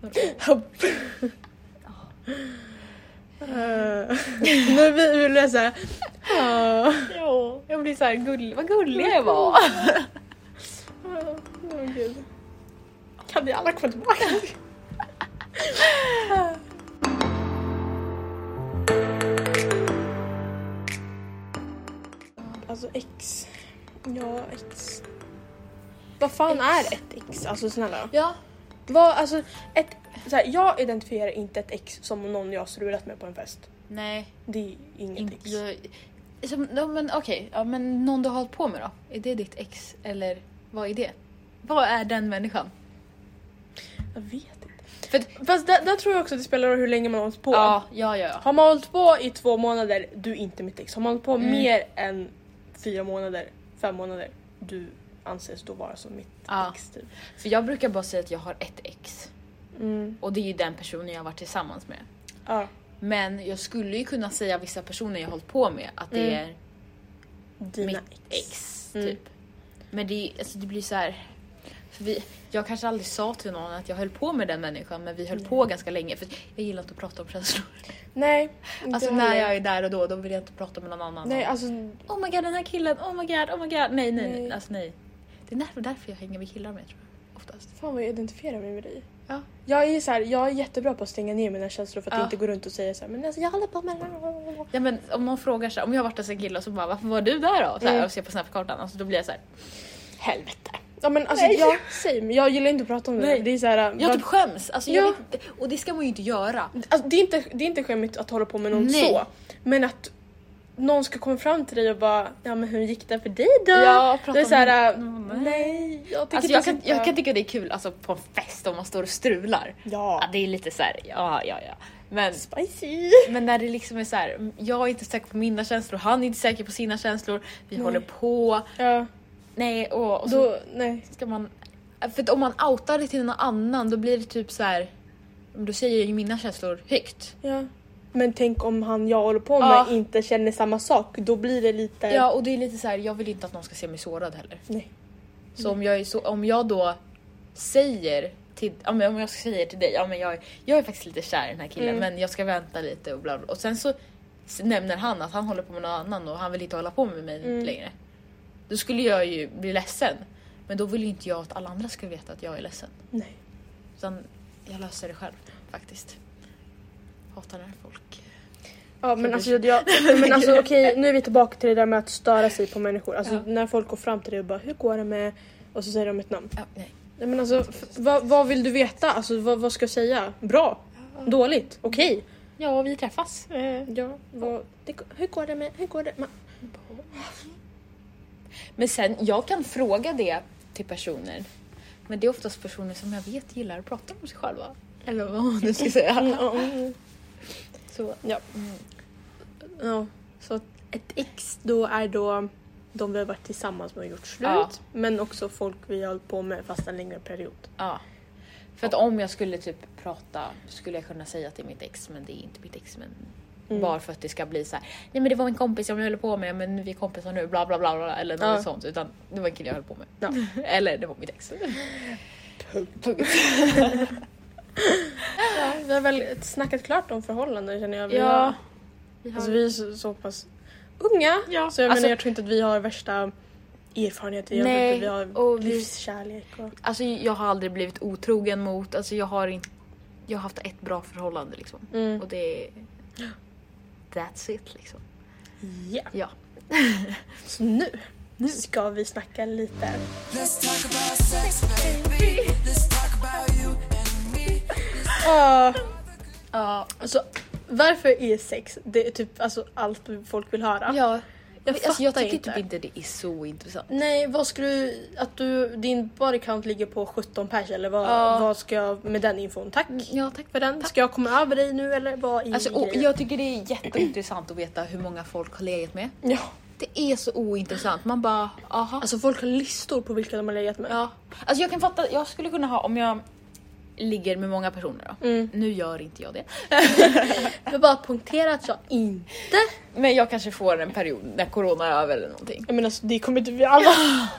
[SPEAKER 3] Uh, nu vill vill jag säga... Uh,
[SPEAKER 2] Ja, jag blir så här gullig. Vad gullig jag var.
[SPEAKER 3] oh, gud. Kan vi alla komma tillbaka? alltså X. Ja, X. Vad fan är ett X? Alltså snälla.
[SPEAKER 2] Ja.
[SPEAKER 3] Vad, alltså, ett, så här, jag identifierar inte ett X som någon jag har strulat med på en fest.
[SPEAKER 2] Nej.
[SPEAKER 3] Det är inget
[SPEAKER 2] Inte,
[SPEAKER 3] X.
[SPEAKER 2] jag, som, ja, men okej, ja, men någon du har hållit på med då? Är det ditt ex eller vad är det? Vad är den människan?
[SPEAKER 3] Jag vet inte.
[SPEAKER 2] För,
[SPEAKER 3] Fast där, där tror jag också att det spelar roll hur länge man har hållit på.
[SPEAKER 2] ja, ja, ja.
[SPEAKER 3] Har man hållit på i två månader, du är inte mitt ex. Har man hållit på
[SPEAKER 2] Mm.
[SPEAKER 3] mer än fyra månader, fem månader, du anses då vara som mitt
[SPEAKER 2] Ja.
[SPEAKER 3] ex. Typ.
[SPEAKER 2] För jag brukar bara säga att jag har ett ex.
[SPEAKER 3] Mm.
[SPEAKER 2] Och det är ju den personen jag har varit tillsammans med.
[SPEAKER 3] Ja,
[SPEAKER 2] Men jag skulle ju kunna säga vissa personer jag har hållit på med att det
[SPEAKER 3] Mm.
[SPEAKER 2] är
[SPEAKER 3] dina
[SPEAKER 2] mitt
[SPEAKER 3] ex.
[SPEAKER 2] ex.
[SPEAKER 3] Mm.
[SPEAKER 2] Typ. Men det, alltså, det blir så här. För vi, jag kanske aldrig sa till någon att jag höll på med den människan men vi höll på ganska länge för jag gillar inte att prata om känslor.
[SPEAKER 3] Nej,
[SPEAKER 2] Alltså när jag är där och då, då vill jag inte prata med någon annan.
[SPEAKER 3] Nej, alltså
[SPEAKER 2] Oh my god den här killen, oh my god, oh my god. Nej, nej, nej.
[SPEAKER 3] Nej.
[SPEAKER 2] Alltså nej. Det är därför, därför jag hänger med killar med tror jag. Oftast.
[SPEAKER 3] fan vad jag identifierar mig med dig.
[SPEAKER 2] Ja.
[SPEAKER 3] Jag är, så här, jag är jättebra på att stänga ner mina känslor för att
[SPEAKER 2] Ja.
[SPEAKER 3] inte gå runt och säga så här, men alltså, jag håller på med...
[SPEAKER 2] Ja men om någon frågar så här, om jag har varit hos en kille och så bara varför var du där då? Så här,
[SPEAKER 3] Mm.
[SPEAKER 2] och ser på snapkartan, alltså då blir jag så här.
[SPEAKER 3] Helvete. Ja men alltså
[SPEAKER 2] Nej.
[SPEAKER 3] jag men jag gillar inte att prata om det.
[SPEAKER 2] Nej.
[SPEAKER 3] Det är så här,
[SPEAKER 2] Jag
[SPEAKER 3] var-
[SPEAKER 2] typ skäms, alltså
[SPEAKER 3] Ja.
[SPEAKER 2] vet och det ska man ju inte göra.
[SPEAKER 3] Alltså, det, är inte, det är inte skämmigt att hålla på med någon
[SPEAKER 2] Nej.
[SPEAKER 3] så. Men att någon ska komma fram till dig och bara ja men hur gick det för dig då?
[SPEAKER 2] Ja, prata
[SPEAKER 3] det är såhär,
[SPEAKER 2] Mm, nej.
[SPEAKER 3] jag tycker
[SPEAKER 2] Alltså jag kan, jag kan tycka det är kul alltså, på en fest om man står och strular.
[SPEAKER 3] Ja.
[SPEAKER 2] Ja, det är lite så här, ja ja ja. Men,
[SPEAKER 3] Spicy!
[SPEAKER 2] men när det liksom är så här, jag är inte säker på mina känslor, han är inte säker på sina känslor, vi
[SPEAKER 3] Nej.
[SPEAKER 2] håller på.
[SPEAKER 3] Ja,
[SPEAKER 2] Nej och, och så
[SPEAKER 3] då, nej.
[SPEAKER 2] ska man... För att om man outar det till någon annan då blir det typ så här. Då säger jag ju mina känslor högt.
[SPEAKER 3] Ja. Men tänk om han jag håller på med
[SPEAKER 2] Ja.
[SPEAKER 3] inte känner samma sak, då blir det lite...
[SPEAKER 2] Ja och det är lite så här, jag vill inte att någon ska se mig sårad heller.
[SPEAKER 3] Nej.
[SPEAKER 2] Så om jag, så, om jag då säger till, ja, men om jag säger till dig, ja men jag, jag är faktiskt lite kär i den här killen
[SPEAKER 3] Mm.
[SPEAKER 2] men jag ska vänta lite och bla bla. Och sen så nämner han att han håller på med någon annan och han vill inte hålla på med mig
[SPEAKER 3] Mm.
[SPEAKER 2] längre. Då skulle jag ju bli ledsen. Men då vill ju inte jag att alla andra ska veta att jag är ledsen.
[SPEAKER 3] Nej.
[SPEAKER 2] Utan jag löser det själv faktiskt. Hatar när folk...
[SPEAKER 3] Ja men alltså, jag, men alltså okej nu är vi tillbaka till det där med att störa sig på människor. Alltså
[SPEAKER 2] Ja.
[SPEAKER 3] när folk går fram till dig och bara hur går det med... Och så säger de ett namn.
[SPEAKER 2] Ja, nej.
[SPEAKER 3] Nej men alltså vad, vad vill du veta? Alltså vad, vad ska jag säga? Bra? Dåligt? Okej?
[SPEAKER 2] Ja, vi träffas. Eh,
[SPEAKER 3] Ja, vad, det, hur går det med... Hur går det med...
[SPEAKER 2] Men sen, jag kan fråga det till personer. Men det är oftast personer som jag vet gillar att prata om sig själva. Eller vad man nu ska säga.
[SPEAKER 3] Ja, mm.
[SPEAKER 2] Så,
[SPEAKER 3] Ja. ja. Så ett ex då är då de vi har varit tillsammans med och gjort slut.
[SPEAKER 2] Ja.
[SPEAKER 3] Men också folk vi har hållit på med fast en längre period.
[SPEAKER 2] ja. För att om jag skulle typ prata skulle jag kunna säga att det är mitt ex men det är inte mitt ex. Men
[SPEAKER 3] Mm.
[SPEAKER 2] Bara för att det ska bli så här. nej men det var min kompis jag höll på med men vi är kompisar nu bla bla bla, bla eller något
[SPEAKER 3] Ja.
[SPEAKER 2] sånt. Utan det var en kille jag höll på med.
[SPEAKER 3] Ja.
[SPEAKER 2] eller det var mitt ex. Punkt.
[SPEAKER 3] Ja, vi har väl snackat klart om förhållanden känner jag. Vi
[SPEAKER 2] Ja.
[SPEAKER 3] har,
[SPEAKER 2] Vi har-
[SPEAKER 3] alltså, vi är så, så pass unga
[SPEAKER 2] Ja.
[SPEAKER 3] så jag
[SPEAKER 2] Alltså-
[SPEAKER 3] menar jag tror inte att vi har värsta erfarenheter. Jag
[SPEAKER 2] Nej,
[SPEAKER 3] inte vi har
[SPEAKER 2] och
[SPEAKER 3] livskärlek. Och,
[SPEAKER 2] Alltså jag har aldrig blivit otrogen mot, alltså jag har inte, jag har haft ett bra förhållande liksom.
[SPEAKER 3] mm.
[SPEAKER 2] Och det är... That's it liksom.
[SPEAKER 3] Ja.
[SPEAKER 2] Ja.
[SPEAKER 3] Så nu, nu ska vi snacka lite.
[SPEAKER 1] Let's talk about sex, baby.
[SPEAKER 2] Ja.
[SPEAKER 3] alltså, varför är sex det är typ alltså, allt folk vill höra?
[SPEAKER 2] ja.
[SPEAKER 3] Jag
[SPEAKER 2] alltså, jag tycker
[SPEAKER 3] inte.
[SPEAKER 2] typ inte det är så intressant.
[SPEAKER 3] Nej, vad ska du... Att du, din body count ligger på 17 pers eller vad,
[SPEAKER 2] Ja.
[SPEAKER 3] vad ska jag med den infon? Tack
[SPEAKER 2] Ja, tack.
[SPEAKER 3] för den. Ska jag komma över dig nu eller vad är
[SPEAKER 2] Alltså, och
[SPEAKER 3] grejen?
[SPEAKER 2] jag tycker det är jätteintressant att veta hur många folk har legat med.
[SPEAKER 3] Ja.
[SPEAKER 2] Det är så ointressant. Man bara, aha.
[SPEAKER 3] Alltså folk har listor på vilka de har legat med.
[SPEAKER 2] Ja. Alltså jag kan fatta, jag skulle kunna ha om jag ligger med många personer då.
[SPEAKER 3] Mm.
[SPEAKER 2] Nu gör inte jag det.
[SPEAKER 3] Jag bara punktera att jag inte...
[SPEAKER 2] Men jag kanske får en period när corona är över eller någonting.
[SPEAKER 3] Menar alltså, det kommer inte vi alla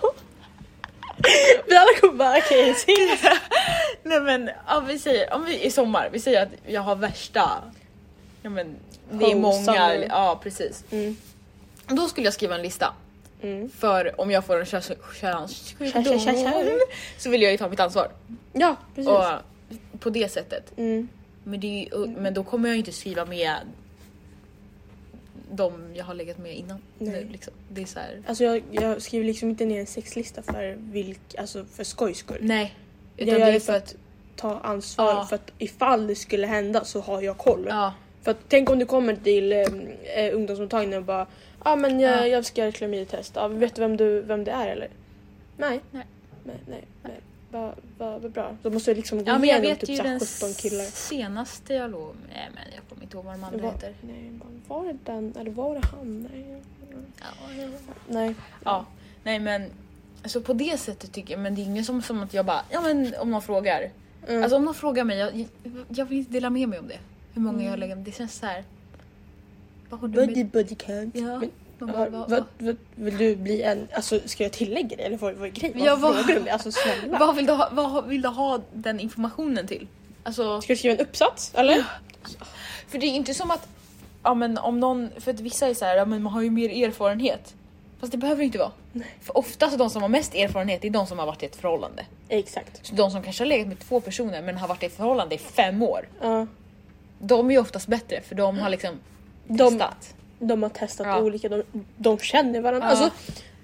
[SPEAKER 3] Vi alla kommer bara okej, okay,
[SPEAKER 2] Nej men ja, vi säger, om vi i sommar, vi säger att jag har värsta, ja men det är många, ja precis.
[SPEAKER 3] mm.
[SPEAKER 2] Då skulle jag skriva en lista.
[SPEAKER 3] Mm.
[SPEAKER 2] För om jag får en könssjukdom så vill jag ju ta mitt ansvar.
[SPEAKER 3] Ja, precis.
[SPEAKER 2] Och på det sättet.
[SPEAKER 3] Mm.
[SPEAKER 2] Men, det men då kommer jag ju inte skriva med de jag har legat med innan. Nu, liksom. Det är så här.
[SPEAKER 3] Alltså jag, jag skriver liksom inte ner en sexlista för, vilk, alltså för skojs skull.
[SPEAKER 2] Nej. Utan
[SPEAKER 3] Jag
[SPEAKER 2] det
[SPEAKER 3] gör
[SPEAKER 2] är
[SPEAKER 3] det
[SPEAKER 2] för att...
[SPEAKER 3] Ta ansvar
[SPEAKER 2] Ja.
[SPEAKER 3] för att ifall det skulle hända så har jag koll.
[SPEAKER 2] Ja.
[SPEAKER 3] För att tänk om du kommer till eh, eh, ungdomsmottagningen och bara ah, men jag,
[SPEAKER 2] Ja.
[SPEAKER 3] jag ska göra ett klamydiatest. Ah, vet du vem, du vem det är eller? Nej.
[SPEAKER 2] Nej.
[SPEAKER 3] Nej, nej, nej. Vad va, vad bra. Då måste jag liksom gå
[SPEAKER 2] ja men jag
[SPEAKER 3] igenom
[SPEAKER 2] vet
[SPEAKER 3] typ
[SPEAKER 2] ju den
[SPEAKER 3] 17 killar.
[SPEAKER 2] senaste jag låg nej men jag kommer inte ihåg vad de andra
[SPEAKER 3] Var,
[SPEAKER 2] heter.
[SPEAKER 3] nej, var det den eller var det han? Nej.
[SPEAKER 2] Ja, ja.
[SPEAKER 3] nej.
[SPEAKER 2] ja. Nej men alltså på det sättet tycker jag, men det är ingen som, som att jag bara, ja men om någon frågar.
[SPEAKER 3] Mm.
[SPEAKER 2] Alltså om någon frågar mig, jag, jag vill inte dela med mig om det. Hur många jag har
[SPEAKER 3] Mm.
[SPEAKER 2] legat med. Det känns så här. Vad har du
[SPEAKER 3] buddy
[SPEAKER 2] med?
[SPEAKER 3] buddy count.
[SPEAKER 2] Ja.
[SPEAKER 3] Men,
[SPEAKER 2] Man
[SPEAKER 3] ja,
[SPEAKER 2] bara, vad,
[SPEAKER 3] vad, vad, vill du bli en, alltså ska jag tillägga det eller vad, vad är grejen?
[SPEAKER 2] Ja, vad-
[SPEAKER 3] frågar du mig? Alltså snälla.
[SPEAKER 2] vad, vill du ha, vad vill du ha den informationen till? Alltså,
[SPEAKER 3] Ska du skriva en uppsats eller?
[SPEAKER 2] för det är inte som att, ja men om någon, för att vissa är så här, ja men man har ju mer erfarenhet. Fast det behöver inte vara.
[SPEAKER 3] Nej.
[SPEAKER 2] För oftast de som har mest erfarenhet är de som har varit i ett förhållande.
[SPEAKER 3] Exakt.
[SPEAKER 2] Så de som kanske har legat med två personer men har varit i ett förhållande i fem år.
[SPEAKER 3] Ja.
[SPEAKER 2] De är ju oftast bättre för de har liksom
[SPEAKER 3] De-
[SPEAKER 2] testat.
[SPEAKER 3] De har testat
[SPEAKER 2] Ja.
[SPEAKER 3] olika, de, de känner varandra.
[SPEAKER 2] Ja.
[SPEAKER 3] Alltså,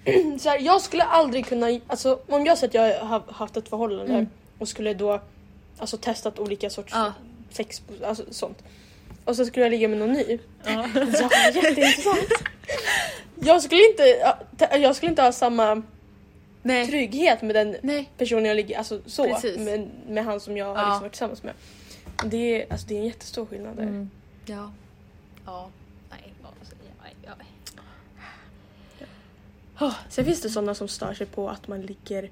[SPEAKER 3] så här, jag skulle aldrig kunna, alltså, om jag säger att jag har haft ett förhållande
[SPEAKER 2] Mm.
[SPEAKER 3] och skulle då alltså, testat olika sorts
[SPEAKER 2] Ja.
[SPEAKER 3] sex, alltså sånt. Och så skulle jag ligga med någon ny.
[SPEAKER 2] Ja.
[SPEAKER 3] Ja, jätteintressant. Jag skulle inte, ja, te- jag skulle inte ha samma
[SPEAKER 2] Nej.
[SPEAKER 3] trygghet med den
[SPEAKER 2] Nej.
[SPEAKER 3] personen jag ligger, alltså så, med, med han som jag har liksom varit tillsammans med. Det är, alltså, det är en jättestor skillnad där.
[SPEAKER 2] Mm. Ja. Ja. Nej. vad säger jag? Nej, ja.
[SPEAKER 3] Sen finns det sådana som stör sig på att man ligger,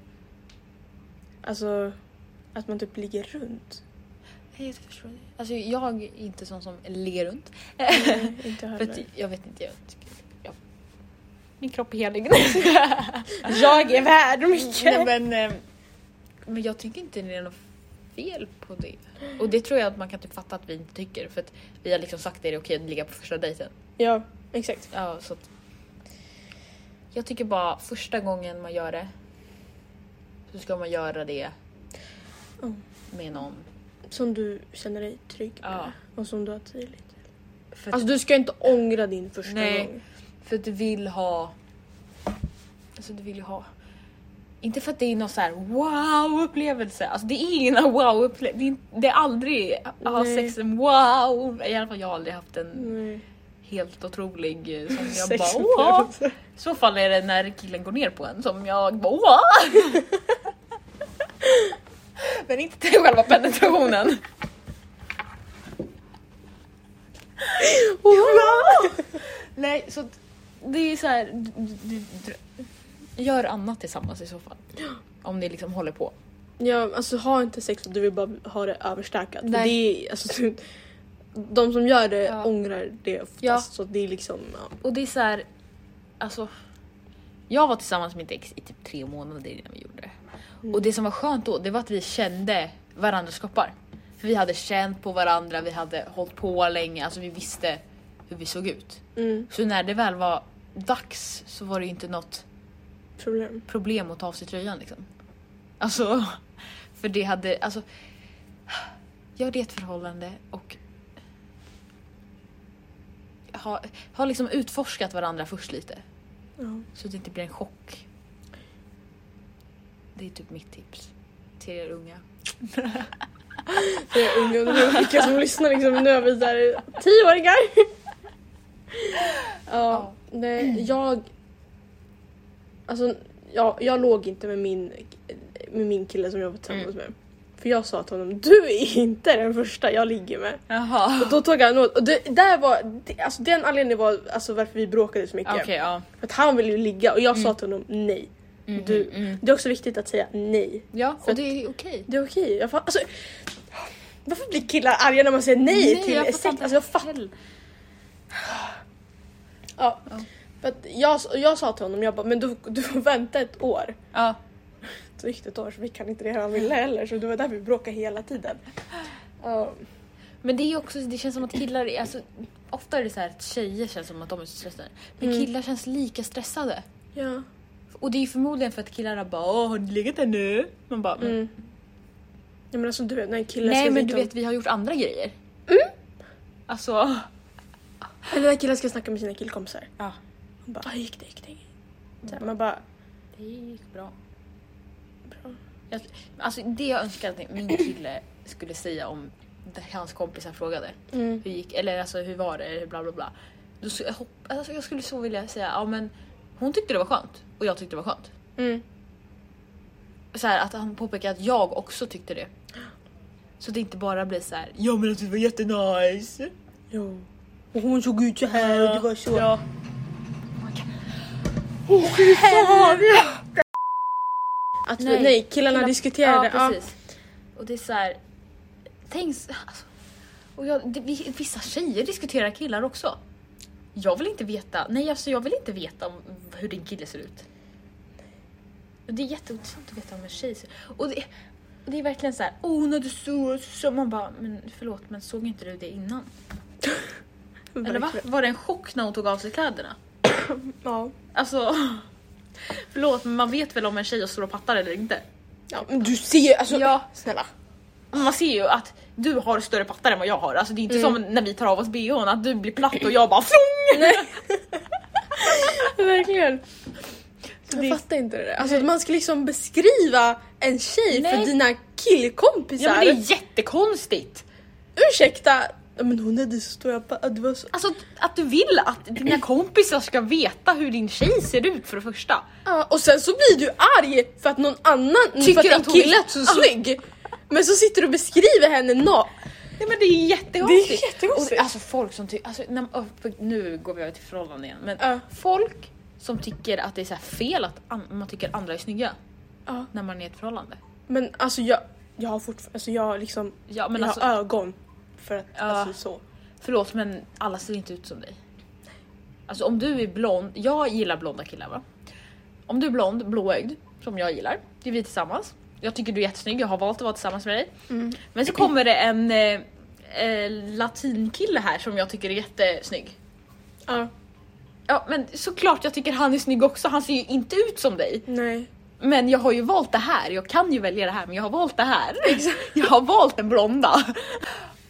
[SPEAKER 3] alltså att man typ ligger runt.
[SPEAKER 2] Nej, jag förstår det. Alltså jag är inte sån som ligger runt.
[SPEAKER 3] Nej, inte jag
[SPEAKER 2] För att
[SPEAKER 3] heller.
[SPEAKER 2] jag vet inte, jag tycker... Min kropp är helig.
[SPEAKER 3] Jag är värd mycket!
[SPEAKER 2] Nej, men, eh, men jag tycker inte det är något fel på det. Och det tror jag att man kan typ fatta att vi inte tycker. För att vi har liksom sagt att det är okej att ligga på första dejten.
[SPEAKER 3] Ja, exakt.
[SPEAKER 2] Ja, så att, jag tycker bara första gången man gör det så ska man göra det
[SPEAKER 3] Mm.
[SPEAKER 2] med någon.
[SPEAKER 3] Som du känner dig trygg med
[SPEAKER 2] Ja.
[SPEAKER 3] och som du har tillit till.
[SPEAKER 2] För
[SPEAKER 3] Alltså du ska inte ångra din första
[SPEAKER 2] Nej.
[SPEAKER 3] gång.
[SPEAKER 2] för att du vill ha... Alltså du vill ju ha... Inte för att det är någon så här wow-upplevelse. Alltså det är ingen wow-upplevelse. Det, det är aldrig att ha sex en wow. I alla fall jag har aldrig haft en
[SPEAKER 3] Nej.
[SPEAKER 2] helt otrolig eh, som jag bara wow. I så fall är det när killen går ner på en som jag bara wow. Men inte till själva penetrationen. Nej, så det är så här. Gör annat tillsammans i så fall. Om ni liksom håller på.
[SPEAKER 3] Ja, alltså ha inte sex om du vill bara ha det överstökat. För
[SPEAKER 2] Nej.
[SPEAKER 3] det är, alltså, de som gör det
[SPEAKER 2] Ja.
[SPEAKER 3] ångrar det oftast.
[SPEAKER 2] Ja.
[SPEAKER 3] Så det är liksom, ja.
[SPEAKER 2] Och det är så här. Alltså. Jag var tillsammans med mitt ex i typ tre månader innan vi gjorde det. Och det som var skönt då, det var att vi kände varandras kroppar. För vi hade känt på varandra, vi hade hållit på länge, alltså vi visste hur vi såg ut.
[SPEAKER 3] Mm,
[SPEAKER 2] Så när det väl var dags så var det ju inte något
[SPEAKER 3] problem.
[SPEAKER 2] problem att ta av sig tröjan liksom. Alltså, för det hade, alltså. Jag hade ett förhållande och har, har liksom utforskat varandra först lite.
[SPEAKER 3] Ja.
[SPEAKER 2] Så det inte blir en chock. Det är typ mitt tips till er unga.
[SPEAKER 3] Det är unga vilka som lyssnar liksom, nu är vi såhär tioåringar. Ja, nej jag... Alltså jag, jag låg inte med min, med min kille som jag var tillsammans med. För jag sa till honom, du är inte den första jag ligger med.
[SPEAKER 2] Jaha.
[SPEAKER 3] Och då tog han åt. Och det, där var, det, alltså den anledningen var alltså varför vi bråkade så mycket.
[SPEAKER 2] Okej, ja.
[SPEAKER 3] För att han ville ju ligga och jag sa till honom nej.
[SPEAKER 2] Mm,
[SPEAKER 3] Du,
[SPEAKER 2] mm.
[SPEAKER 3] Det är också viktigt att säga nej.
[SPEAKER 2] Ja, och det är okej.
[SPEAKER 3] Det är okej. Jag alltså, varför blir killar arga när man säger nej, till
[SPEAKER 2] jag
[SPEAKER 3] sex? Alltså, jag fattar. Ja.
[SPEAKER 2] Ja.
[SPEAKER 3] Jag, jag sa till honom, jag bara, men du, du får vänta ett år.
[SPEAKER 2] Ja.
[SPEAKER 3] Så gick det ett år så fick han inte det han ville heller så det var därför vi bråkade hela tiden. Ja.
[SPEAKER 2] Men det är också, det känns som att killar, alltså ofta är det så här att tjejer känns som att de är så stressade. Men
[SPEAKER 3] Mm.
[SPEAKER 2] killar känns lika stressade.
[SPEAKER 3] ja.
[SPEAKER 2] Och det är förmodligen för att killarna bara Åh, har ni legat där nu? Man bara men,
[SPEAKER 3] Mm. Ja men alltså du vet när en kille
[SPEAKER 2] Nej men du
[SPEAKER 3] och-
[SPEAKER 2] vet vi har gjort andra grejer.
[SPEAKER 3] Mm.
[SPEAKER 2] Alltså.
[SPEAKER 3] Eller när killar ska snacka med sina killkompisar.
[SPEAKER 2] Ja.
[SPEAKER 3] Man bara, gick det, gick det? Så här, man bara,
[SPEAKER 2] Det gick bra.
[SPEAKER 3] bra.
[SPEAKER 2] Jag, alltså det jag önskar att min kille skulle säga om hans kompisar frågade.
[SPEAKER 3] Mm.
[SPEAKER 2] Hur gick, eller alltså hur var det, bla bla bla. Då, så- jag, hopp, alltså, jag skulle så vilja säga, ja men hon tyckte det var skönt och jag tyckte det var skönt.
[SPEAKER 3] Mm.
[SPEAKER 2] Så här, att han påpekar att jag också tyckte det. Så det inte bara blir så här. ja men alltså det var jättenice.
[SPEAKER 3] Jo. Och hon såg ut så här och det var så.
[SPEAKER 2] Ja.
[SPEAKER 3] Att,
[SPEAKER 2] Nej,
[SPEAKER 3] nej, killarna
[SPEAKER 2] killar-
[SPEAKER 3] diskuterade.
[SPEAKER 2] Ja precis. Och det är så här. Tänk, alltså, och jag, det, vi- vissa tjejer diskuterar killar också. Jag vill inte veta, nej alltså jag vill inte veta om hur din kille ser ut. Och Det är jätteintressant att veta om en tjej ser Och det, och det är verkligen så här, åh hon hade så, så, man bara, men förlåt men såg inte du det innan?
[SPEAKER 3] Ja.
[SPEAKER 2] Eller va? Var det en chock när hon tog av sig kläderna?
[SPEAKER 3] Ja.
[SPEAKER 2] Alltså, förlåt men man vet väl om en tjej har stora pattar eller inte?
[SPEAKER 3] ja. Men du ser alltså.
[SPEAKER 2] Ja.
[SPEAKER 3] Snälla.
[SPEAKER 2] Man ser ju att du har större pattar än vad jag har. Alltså det är inte
[SPEAKER 3] Mm.
[SPEAKER 2] som när vi tar av oss bhn att du blir platt och jag bara flong!
[SPEAKER 3] Nej. Verkligen.
[SPEAKER 2] Så
[SPEAKER 3] Jag
[SPEAKER 2] det-
[SPEAKER 3] fattar inte det där. Alltså man ska liksom beskriva en tjej
[SPEAKER 2] Nej.
[SPEAKER 3] för dina killkompisar.
[SPEAKER 2] Ja men det är jättekonstigt!
[SPEAKER 3] Ursäkta, men hon hade så stora pa- det var så...
[SPEAKER 2] Alltså att du vill att dina kompisar ska veta hur din tjej ser ut för det första.
[SPEAKER 3] Ja, och sen så blir du arg för att någon annan
[SPEAKER 2] Tycker
[SPEAKER 3] för att
[SPEAKER 2] att
[SPEAKER 3] en kille
[SPEAKER 2] är-
[SPEAKER 3] så snygg. Men så sitter du och beskriver henne na...
[SPEAKER 2] Nej men det är jättekonstigt.
[SPEAKER 3] Det är jättekonstigt.
[SPEAKER 2] Alltså folk som tycker, alltså, oh, nu går vi över till förhållanden igen. Men
[SPEAKER 3] Ja.
[SPEAKER 2] folk som tycker att det är så fel att an- man tycker andra är snygga
[SPEAKER 3] Ja.
[SPEAKER 2] när man är i ett förhållande.
[SPEAKER 3] Men alltså jag, jag har fortfarande, alltså jag liksom,
[SPEAKER 2] Ja men
[SPEAKER 3] jag
[SPEAKER 2] alltså,
[SPEAKER 3] har ögon för att,
[SPEAKER 2] Ja.
[SPEAKER 3] alltså så.
[SPEAKER 2] förlåt men alla ser inte ut som dig. Alltså om du är blond, jag gillar blonda killar va? Om du är blond, blåögd, som jag gillar, det är vi tillsammans. Jag tycker du är jättesnygg, jag har valt att vara tillsammans med dig.
[SPEAKER 3] Mm.
[SPEAKER 2] Men så kommer det en eh, eh, latinkille här som jag tycker är jättesnygg.
[SPEAKER 3] Ja,
[SPEAKER 2] Ja men såklart jag tycker han är snygg också, han ser ju inte ut som dig.
[SPEAKER 3] nej.
[SPEAKER 2] Men jag har ju valt det här, jag kan ju välja det här men jag har valt det här. Jag har valt den blonda.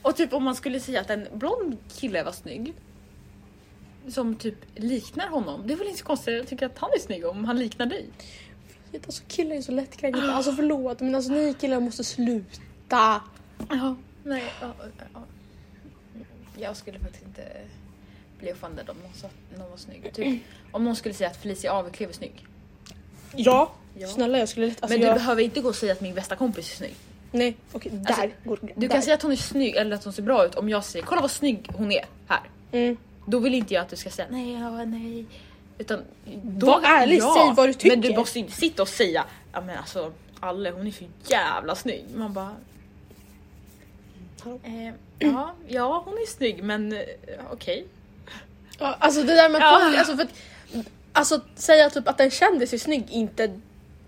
[SPEAKER 2] Och typ om man skulle säga att en blond kille var snygg. Som typ liknar honom. Det är väl inte så konstigt, jag tycker att han är snygg om han liknar dig.
[SPEAKER 3] Vet, Alltså killar är så lättkränkta, alltså förlåt men alltså ni killar måste sluta.
[SPEAKER 2] Ja, nej. Ja, ja. Jag skulle faktiskt inte bli offended om någon sa att någon var snygg. Typ, om någon skulle säga att Felicia Aveklev är snygg.
[SPEAKER 3] Ja,
[SPEAKER 2] Ja.
[SPEAKER 3] snälla jag skulle lätt, alltså
[SPEAKER 2] men du
[SPEAKER 3] jag,
[SPEAKER 2] behöver inte gå och säga att min bästa kompis är snygg.
[SPEAKER 3] Nej okej där
[SPEAKER 2] Alltså,
[SPEAKER 3] går
[SPEAKER 2] Du
[SPEAKER 3] där.
[SPEAKER 2] kan säga att hon är snygg eller att hon ser bra ut om jag säger kolla vad snygg hon är här.
[SPEAKER 3] Mm.
[SPEAKER 2] Då vill inte jag att du ska säga nej, ja, nej. Utan
[SPEAKER 3] Var ärlig, säg vad du tycker.
[SPEAKER 2] Men du måste inte sitta och säga ja men alltså Alle hon är så jävla snygg. Man bara eh, ja, ja hon är snygg men eh, okej.
[SPEAKER 3] Ja, alltså det där med
[SPEAKER 2] Ja.
[SPEAKER 3] alltså för att alltså säga typ att en kändis är snygg är inte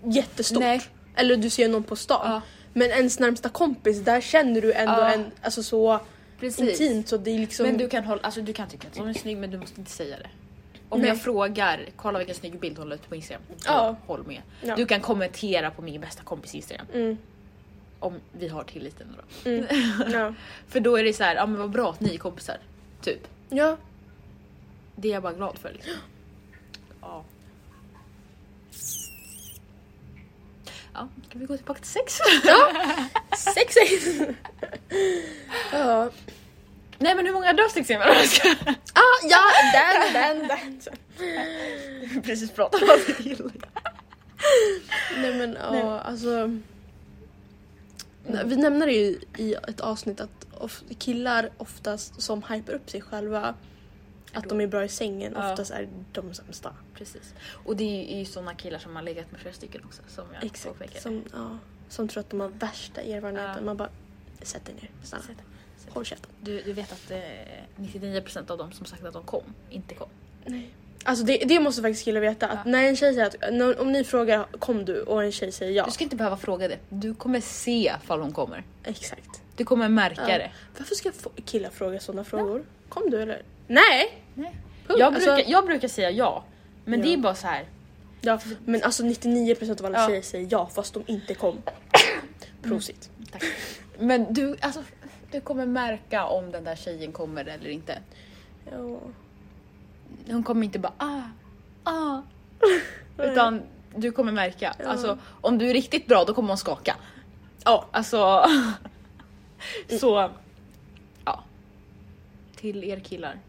[SPEAKER 3] jättestort.
[SPEAKER 2] Nej.
[SPEAKER 3] Eller du ser någon på stan.
[SPEAKER 2] Ja.
[SPEAKER 3] Men ens närmsta kompis, där känner du ändå
[SPEAKER 2] Ja.
[SPEAKER 3] en, alltså så
[SPEAKER 2] Precis.
[SPEAKER 3] intimt så det är liksom...
[SPEAKER 2] Men du kan, hålla, alltså, du kan tycka att hon är snygg men du måste inte säga det. Om
[SPEAKER 3] Nej.
[SPEAKER 2] jag frågar, kolla vilken snygg bild hon la ut på Instagram. Då
[SPEAKER 3] Ja.
[SPEAKER 2] Håll med.
[SPEAKER 3] Ja.
[SPEAKER 2] Du kan kommentera på min bästa kompis Instagram.
[SPEAKER 3] Mm,
[SPEAKER 2] Om vi har tilliten då.
[SPEAKER 3] mm, ja.
[SPEAKER 2] För då är det så här, ja men vad bra att ni är kompisar. Typ.
[SPEAKER 3] ja.
[SPEAKER 2] Det är jag bara glad för. Liksom. Ja. Ja, ska vi gå tillbaka till sex?
[SPEAKER 3] Sex, sex. ja.
[SPEAKER 2] Nej men hur många dörrstickscener?
[SPEAKER 3] Ah, ja, den, den, den.
[SPEAKER 2] Vi precis pratat om att vi gillar.
[SPEAKER 3] Nej men ja,
[SPEAKER 2] Nej.
[SPEAKER 3] alltså. Vi nämner det ju i ett avsnitt att killar oftast som hyper upp sig själva att de är bra i sängen
[SPEAKER 2] Ja.
[SPEAKER 3] oftast är de sämsta.
[SPEAKER 2] Precis. Och det är ju sådana killar som har legat med flera stycken också som jag
[SPEAKER 3] Exakt.
[SPEAKER 2] påpekade.
[SPEAKER 3] Som, ja, som tror att de har värsta erfarenheten.
[SPEAKER 2] Ja.
[SPEAKER 3] Man bara, sätt dig ner.
[SPEAKER 2] Sätt- sätt-
[SPEAKER 3] Håll käften.
[SPEAKER 2] Du, du vet att eh, 99% av dem som sagt att de kom, inte kom.
[SPEAKER 3] Nej. Alltså det, det måste faktiskt killar veta. Att
[SPEAKER 2] Ja.
[SPEAKER 3] när en tjej säger att, när, om ni frågar kom du och en tjej säger ja.
[SPEAKER 2] Du ska inte behöva fråga det. Du kommer se ifall hon kommer.
[SPEAKER 3] Exakt.
[SPEAKER 2] Du kommer märka
[SPEAKER 3] Ja.
[SPEAKER 2] det.
[SPEAKER 3] Varför ska killar fråga sådana frågor? Kom du eller? Nej!
[SPEAKER 2] Nej.
[SPEAKER 3] Punkt.
[SPEAKER 2] Jag,
[SPEAKER 3] Alltså-
[SPEAKER 2] brukar, jag brukar säga ja. Men
[SPEAKER 3] Ja.
[SPEAKER 2] det är bara så här.
[SPEAKER 3] Ja, men alltså 99% av alla
[SPEAKER 2] Ja.
[SPEAKER 3] tjejer säger ja fast de inte kom. Prosit.
[SPEAKER 2] Tack. Men du, alltså, du kommer märka om den där tjejen kommer eller inte.
[SPEAKER 3] Ja.
[SPEAKER 2] Hon kommer inte bara ah, ah. Utan du kommer märka.
[SPEAKER 3] Ja.
[SPEAKER 2] Alltså, om du är riktigt bra då kommer hon skaka.
[SPEAKER 3] Ja.
[SPEAKER 2] Alltså, så ja. Till er killar.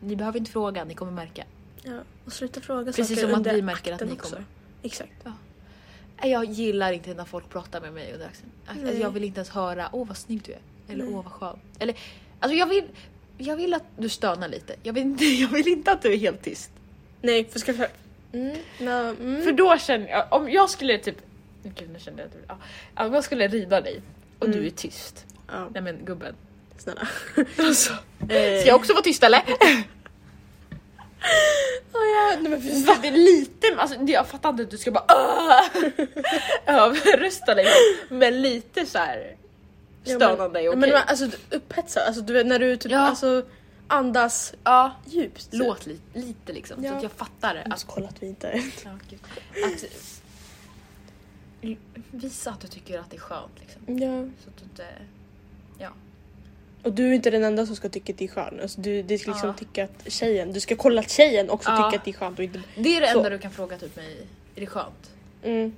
[SPEAKER 2] Ni behöver inte fråga, ni kommer märka.
[SPEAKER 3] ja. Och sluta fråga
[SPEAKER 2] Precis
[SPEAKER 3] saker
[SPEAKER 2] som att
[SPEAKER 3] under
[SPEAKER 2] vi märker att ni
[SPEAKER 3] också.
[SPEAKER 2] kommer.
[SPEAKER 3] Exakt.
[SPEAKER 2] Nej, Jag gillar inte när folk pratar med mig under axeln. Alltså, jag vill inte ens höra åh vad snygg du är. Eller
[SPEAKER 3] Nej.
[SPEAKER 2] åh vad skön. Eller, alltså jag vill, jag vill att du stönar lite. Jag vill, inte, jag vill inte att du är helt tyst.
[SPEAKER 3] Nej, för ska jag... Mm, no, mm.
[SPEAKER 2] För då känner jag, om jag skulle typ, gud nu kände jag att ja, om jag skulle rida dig och
[SPEAKER 3] Mm.
[SPEAKER 2] du är tyst.
[SPEAKER 3] Ja,
[SPEAKER 2] Nej men gubben.
[SPEAKER 3] Snälla.
[SPEAKER 2] Alltså,
[SPEAKER 3] Eh,
[SPEAKER 2] ska jag också vara tyst eller?
[SPEAKER 3] oh, ja, nej, men
[SPEAKER 2] Va? Det är lite, alltså, jag fattar inte att du ska bara överrösta dig men lite så här
[SPEAKER 3] Ja, men-
[SPEAKER 2] stönande är okej.
[SPEAKER 3] Men alltså upphetsad, alltså du vet när du typ
[SPEAKER 2] Ja.
[SPEAKER 3] alltså andas
[SPEAKER 2] ja,
[SPEAKER 3] djupt.
[SPEAKER 2] låt lite, lite liksom så
[SPEAKER 3] Ja.
[SPEAKER 2] att jag fattar det.
[SPEAKER 3] Alltså
[SPEAKER 2] Att,
[SPEAKER 3] kolla att vi inte...
[SPEAKER 2] gud. att visa att du tycker att det är skönt liksom.
[SPEAKER 3] Ja.
[SPEAKER 2] Så att du inte, ja.
[SPEAKER 3] Och du är inte den enda som ska tycka att det är skönt. Alltså, du, det ska liksom
[SPEAKER 2] Ja.
[SPEAKER 3] tycka att tjejen, du ska kolla att tjejen också
[SPEAKER 2] Ja.
[SPEAKER 3] tycker att det är skönt och inte...
[SPEAKER 2] Det är det
[SPEAKER 3] Så.
[SPEAKER 2] enda du kan fråga typ mig, är det skönt?
[SPEAKER 3] Mm.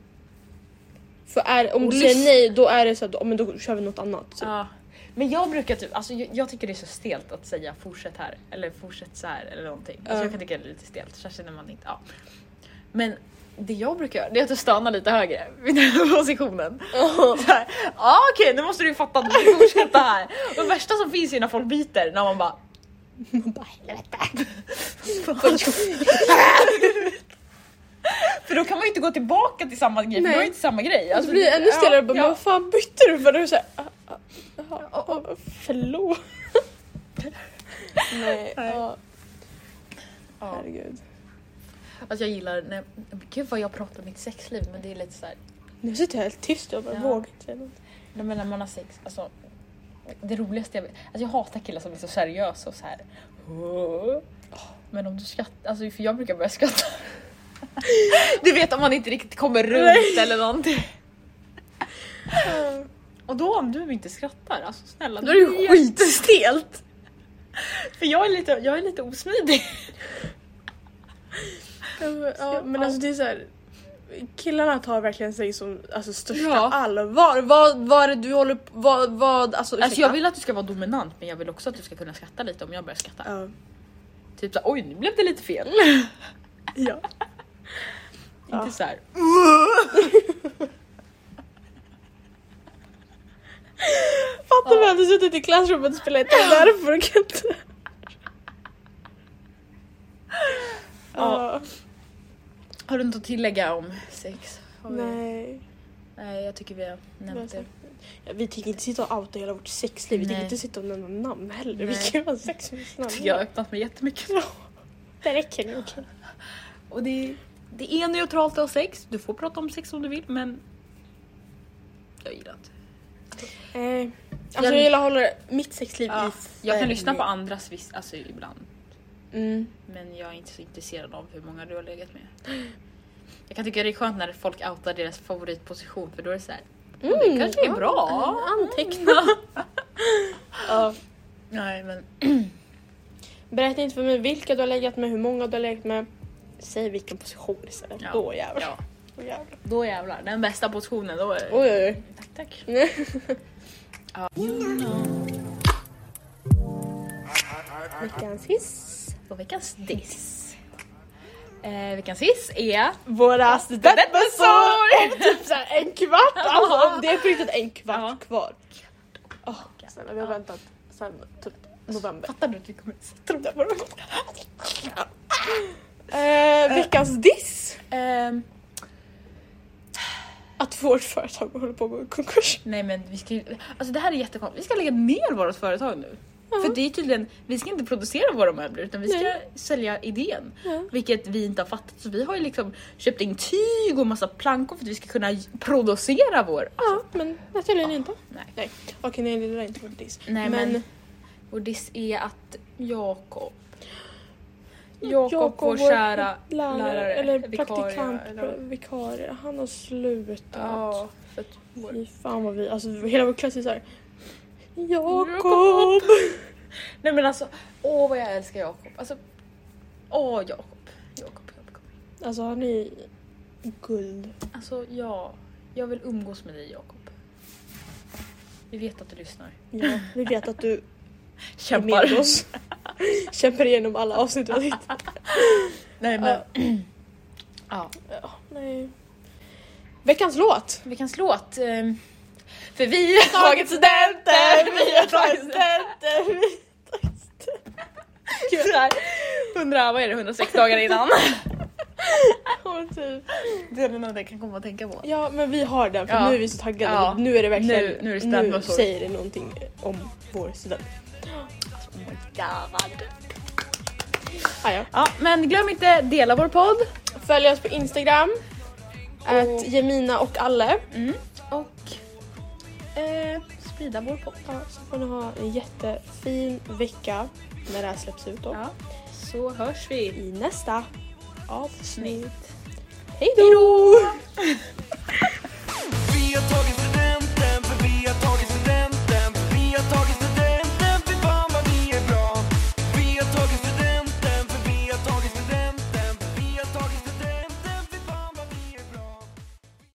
[SPEAKER 3] För är, om
[SPEAKER 2] Och
[SPEAKER 3] du säger nej då är det så att oh, men då kör vi något annat. typ. Så.
[SPEAKER 2] Ja. Men jag brukar typ, alltså jag, jag tycker det är så stelt att säga fortsätt här eller fortsätt så här eller någonting. Alltså
[SPEAKER 3] Ja.
[SPEAKER 2] jag kan tycka det är lite stelt, så känner man inte, ja. Men det jag brukar göra det är att stanna lite högre vid den positionen. Så här, Ja okej nu måste du ju fatta att du fortsätta här. Och det värsta som finns är när folk byter när man bara
[SPEAKER 3] Man bara helvete.
[SPEAKER 2] För då kan man ju inte gå tillbaka till samma grej för
[SPEAKER 3] Nej.
[SPEAKER 2] då är det inte samma grej.
[SPEAKER 3] Alltså, det blir ännu stelare.
[SPEAKER 2] ja,
[SPEAKER 3] bara,
[SPEAKER 2] ja.
[SPEAKER 3] Men vad fan bytte du för? Du är såhär... Ah, ah, ah, ah, ah, förlåt. Nej.
[SPEAKER 2] Nej.
[SPEAKER 3] Ja. Herregud.
[SPEAKER 2] Alltså jag gillar, när, gud vad jag pratar om mitt sexliv men det är lite så här.
[SPEAKER 3] Nu sitter jag helt tyst och bara
[SPEAKER 2] Ja.
[SPEAKER 3] vågar inte säga något.
[SPEAKER 2] Nej, men när man har sex, alltså det roligaste jag vet, alltså jag hatar killar som är så seriösa och så här. Men om du skrattar, alltså för jag brukar börja skratta. Du vet om man inte riktigt kommer runt eller någonting. Och då om du inte skrattar, alltså snälla.
[SPEAKER 3] Då är det ju skitstelt.
[SPEAKER 2] För jag är lite, jag är lite osmidig.
[SPEAKER 3] Ja, men- Ja, alltså det är så här. Killarna tar verkligen sig som alltså, största
[SPEAKER 2] Ja.
[SPEAKER 3] allvar. Vad, vad är det du håller på... Vad, vad, alltså,
[SPEAKER 2] Alltså jag vill att du ska vara dominant men jag vill också att du ska kunna skratta lite om jag börjar skratta.
[SPEAKER 3] Ja.
[SPEAKER 2] Typ såhär, oj nu blev det lite fel.
[SPEAKER 3] ja. Ja.
[SPEAKER 2] Inte såhär.
[SPEAKER 3] Fattar vi hade suttit i klassrummet och spelat där för att.
[SPEAKER 2] Ja. Har du något att tillägga om sex? Har vi-
[SPEAKER 3] Nej.
[SPEAKER 2] Nej jag tycker vi har nämnt det.
[SPEAKER 3] Ja, vi tänker inte sitta och outa hela vårt sexliv. Vi tänker
[SPEAKER 2] Nej.
[SPEAKER 3] inte sitta och nämna namn heller. Vi
[SPEAKER 2] Nej.
[SPEAKER 3] kan ju ha sex med
[SPEAKER 2] Jag tycker jag har öppnat mig jättemycket.
[SPEAKER 3] Det räcker okej.
[SPEAKER 2] Och det, det är neutralt att ha sex. Du får prata om sex om du vill men jag gillar inte.
[SPEAKER 3] Eh, alltså jag gillar att hålla mitt sexliv
[SPEAKER 2] Ja,
[SPEAKER 3] i
[SPEAKER 2] jag kan lyssna på andras viss, alltså ibland.
[SPEAKER 3] Mm.
[SPEAKER 2] Men jag är inte så intresserad av hur många du har legat med. Jag kan tycka det är skönt när folk outar deras favoritposition för då är det så här. "Mm, det kanske är
[SPEAKER 3] ja,
[SPEAKER 2] bra.
[SPEAKER 3] Anteckna. ja.
[SPEAKER 2] Nej men
[SPEAKER 3] Berätta inte för mig vilka du har legat med, hur många du har legat med. Säg vilken position istället.
[SPEAKER 2] Ja.
[SPEAKER 3] Då jävlar.
[SPEAKER 2] ja,
[SPEAKER 3] Då jävlar.
[SPEAKER 2] då jävlar. Den bästa positionen då är.
[SPEAKER 3] Oj oj oj.
[SPEAKER 2] Tack tack.
[SPEAKER 3] Veckans hiss.
[SPEAKER 2] Och veckans diss. Eh, veckans hiss är
[SPEAKER 3] Våra studentbössor! Om typ såhär en kvart! Alltså, det är på riktigt en kvart
[SPEAKER 2] Ja.
[SPEAKER 3] kvar. Åh, snälla, vi har
[SPEAKER 2] Ja.
[SPEAKER 3] väntat sen typ november.
[SPEAKER 2] Fattar du att vi kommer dem där på dem?
[SPEAKER 3] Eh, veckans diss.
[SPEAKER 2] Ehm,
[SPEAKER 3] Att vårt företag håller på att gå i konkurs.
[SPEAKER 2] nej men vi ska ju, alltså det här är jättekonstigt, vi ska lägga ner vårt företag nu. För det är tydligen, vi ska inte producera våra möbler utan vi ska
[SPEAKER 3] Nej.
[SPEAKER 2] sälja idén.
[SPEAKER 3] Ja.
[SPEAKER 2] Vilket vi inte har fattat så vi har ju liksom köpt in tyg och massa plankor för att vi ska kunna producera vår.
[SPEAKER 3] Ja, men tydligen inte.
[SPEAKER 2] Nej.
[SPEAKER 3] Nej. Okej, nej det där är inte vår diss.
[SPEAKER 2] Nej men, vår diss är att Jakob Jakob, vår kära lärare,
[SPEAKER 3] eller
[SPEAKER 2] vikarie,
[SPEAKER 3] praktikant,
[SPEAKER 2] eller-
[SPEAKER 3] vikarie, han har slutat.
[SPEAKER 2] Ja, för att vår...
[SPEAKER 3] Fy fan vad vi, alltså hela vår klass är såhär Jakob!
[SPEAKER 2] Nej men alltså, åh vad jag älskar Jakob. Alltså, åh Jakob. Jakob, Jakob.
[SPEAKER 3] Alltså han är guld.
[SPEAKER 2] Alltså ja, jag vill umgås med dig Jakob. Vi vet att du lyssnar.
[SPEAKER 3] Ja, vi vet att du är
[SPEAKER 2] Kämpar.
[SPEAKER 3] med oss. Kämpar igenom alla avsnitt du har hittat.
[SPEAKER 2] Nej men, ja.
[SPEAKER 3] Ja, nej. Veckans låt!
[SPEAKER 2] Veckans låt. ehm, För vi har tagit studenter, vi har tagit studenter.
[SPEAKER 3] studenter!
[SPEAKER 2] Gud, så här, 100, vad är det, 106 dagar innan.
[SPEAKER 3] Typ.
[SPEAKER 2] Det är något jag kan komma att tänka på.
[SPEAKER 3] Ja men vi har den för
[SPEAKER 2] Ja.
[SPEAKER 3] nu är vi så taggade.
[SPEAKER 2] Ja.
[SPEAKER 3] Nu är det verkligen,
[SPEAKER 2] Nu- nu är det spädmössor.
[SPEAKER 3] säger det någonting om vår student.
[SPEAKER 2] Oh my god.
[SPEAKER 3] Ah, ja.
[SPEAKER 2] Ja, men glöm inte dela vår podd.
[SPEAKER 3] Följ oss på Instagram. Att Jemina och Alle.
[SPEAKER 2] Mm eh, sprida vår podd.
[SPEAKER 3] Ja, så får ni ha en jättefin vecka när det här släpps ut då.
[SPEAKER 2] Ja, så hörs vi
[SPEAKER 3] i nästa avsnitt. Hej då!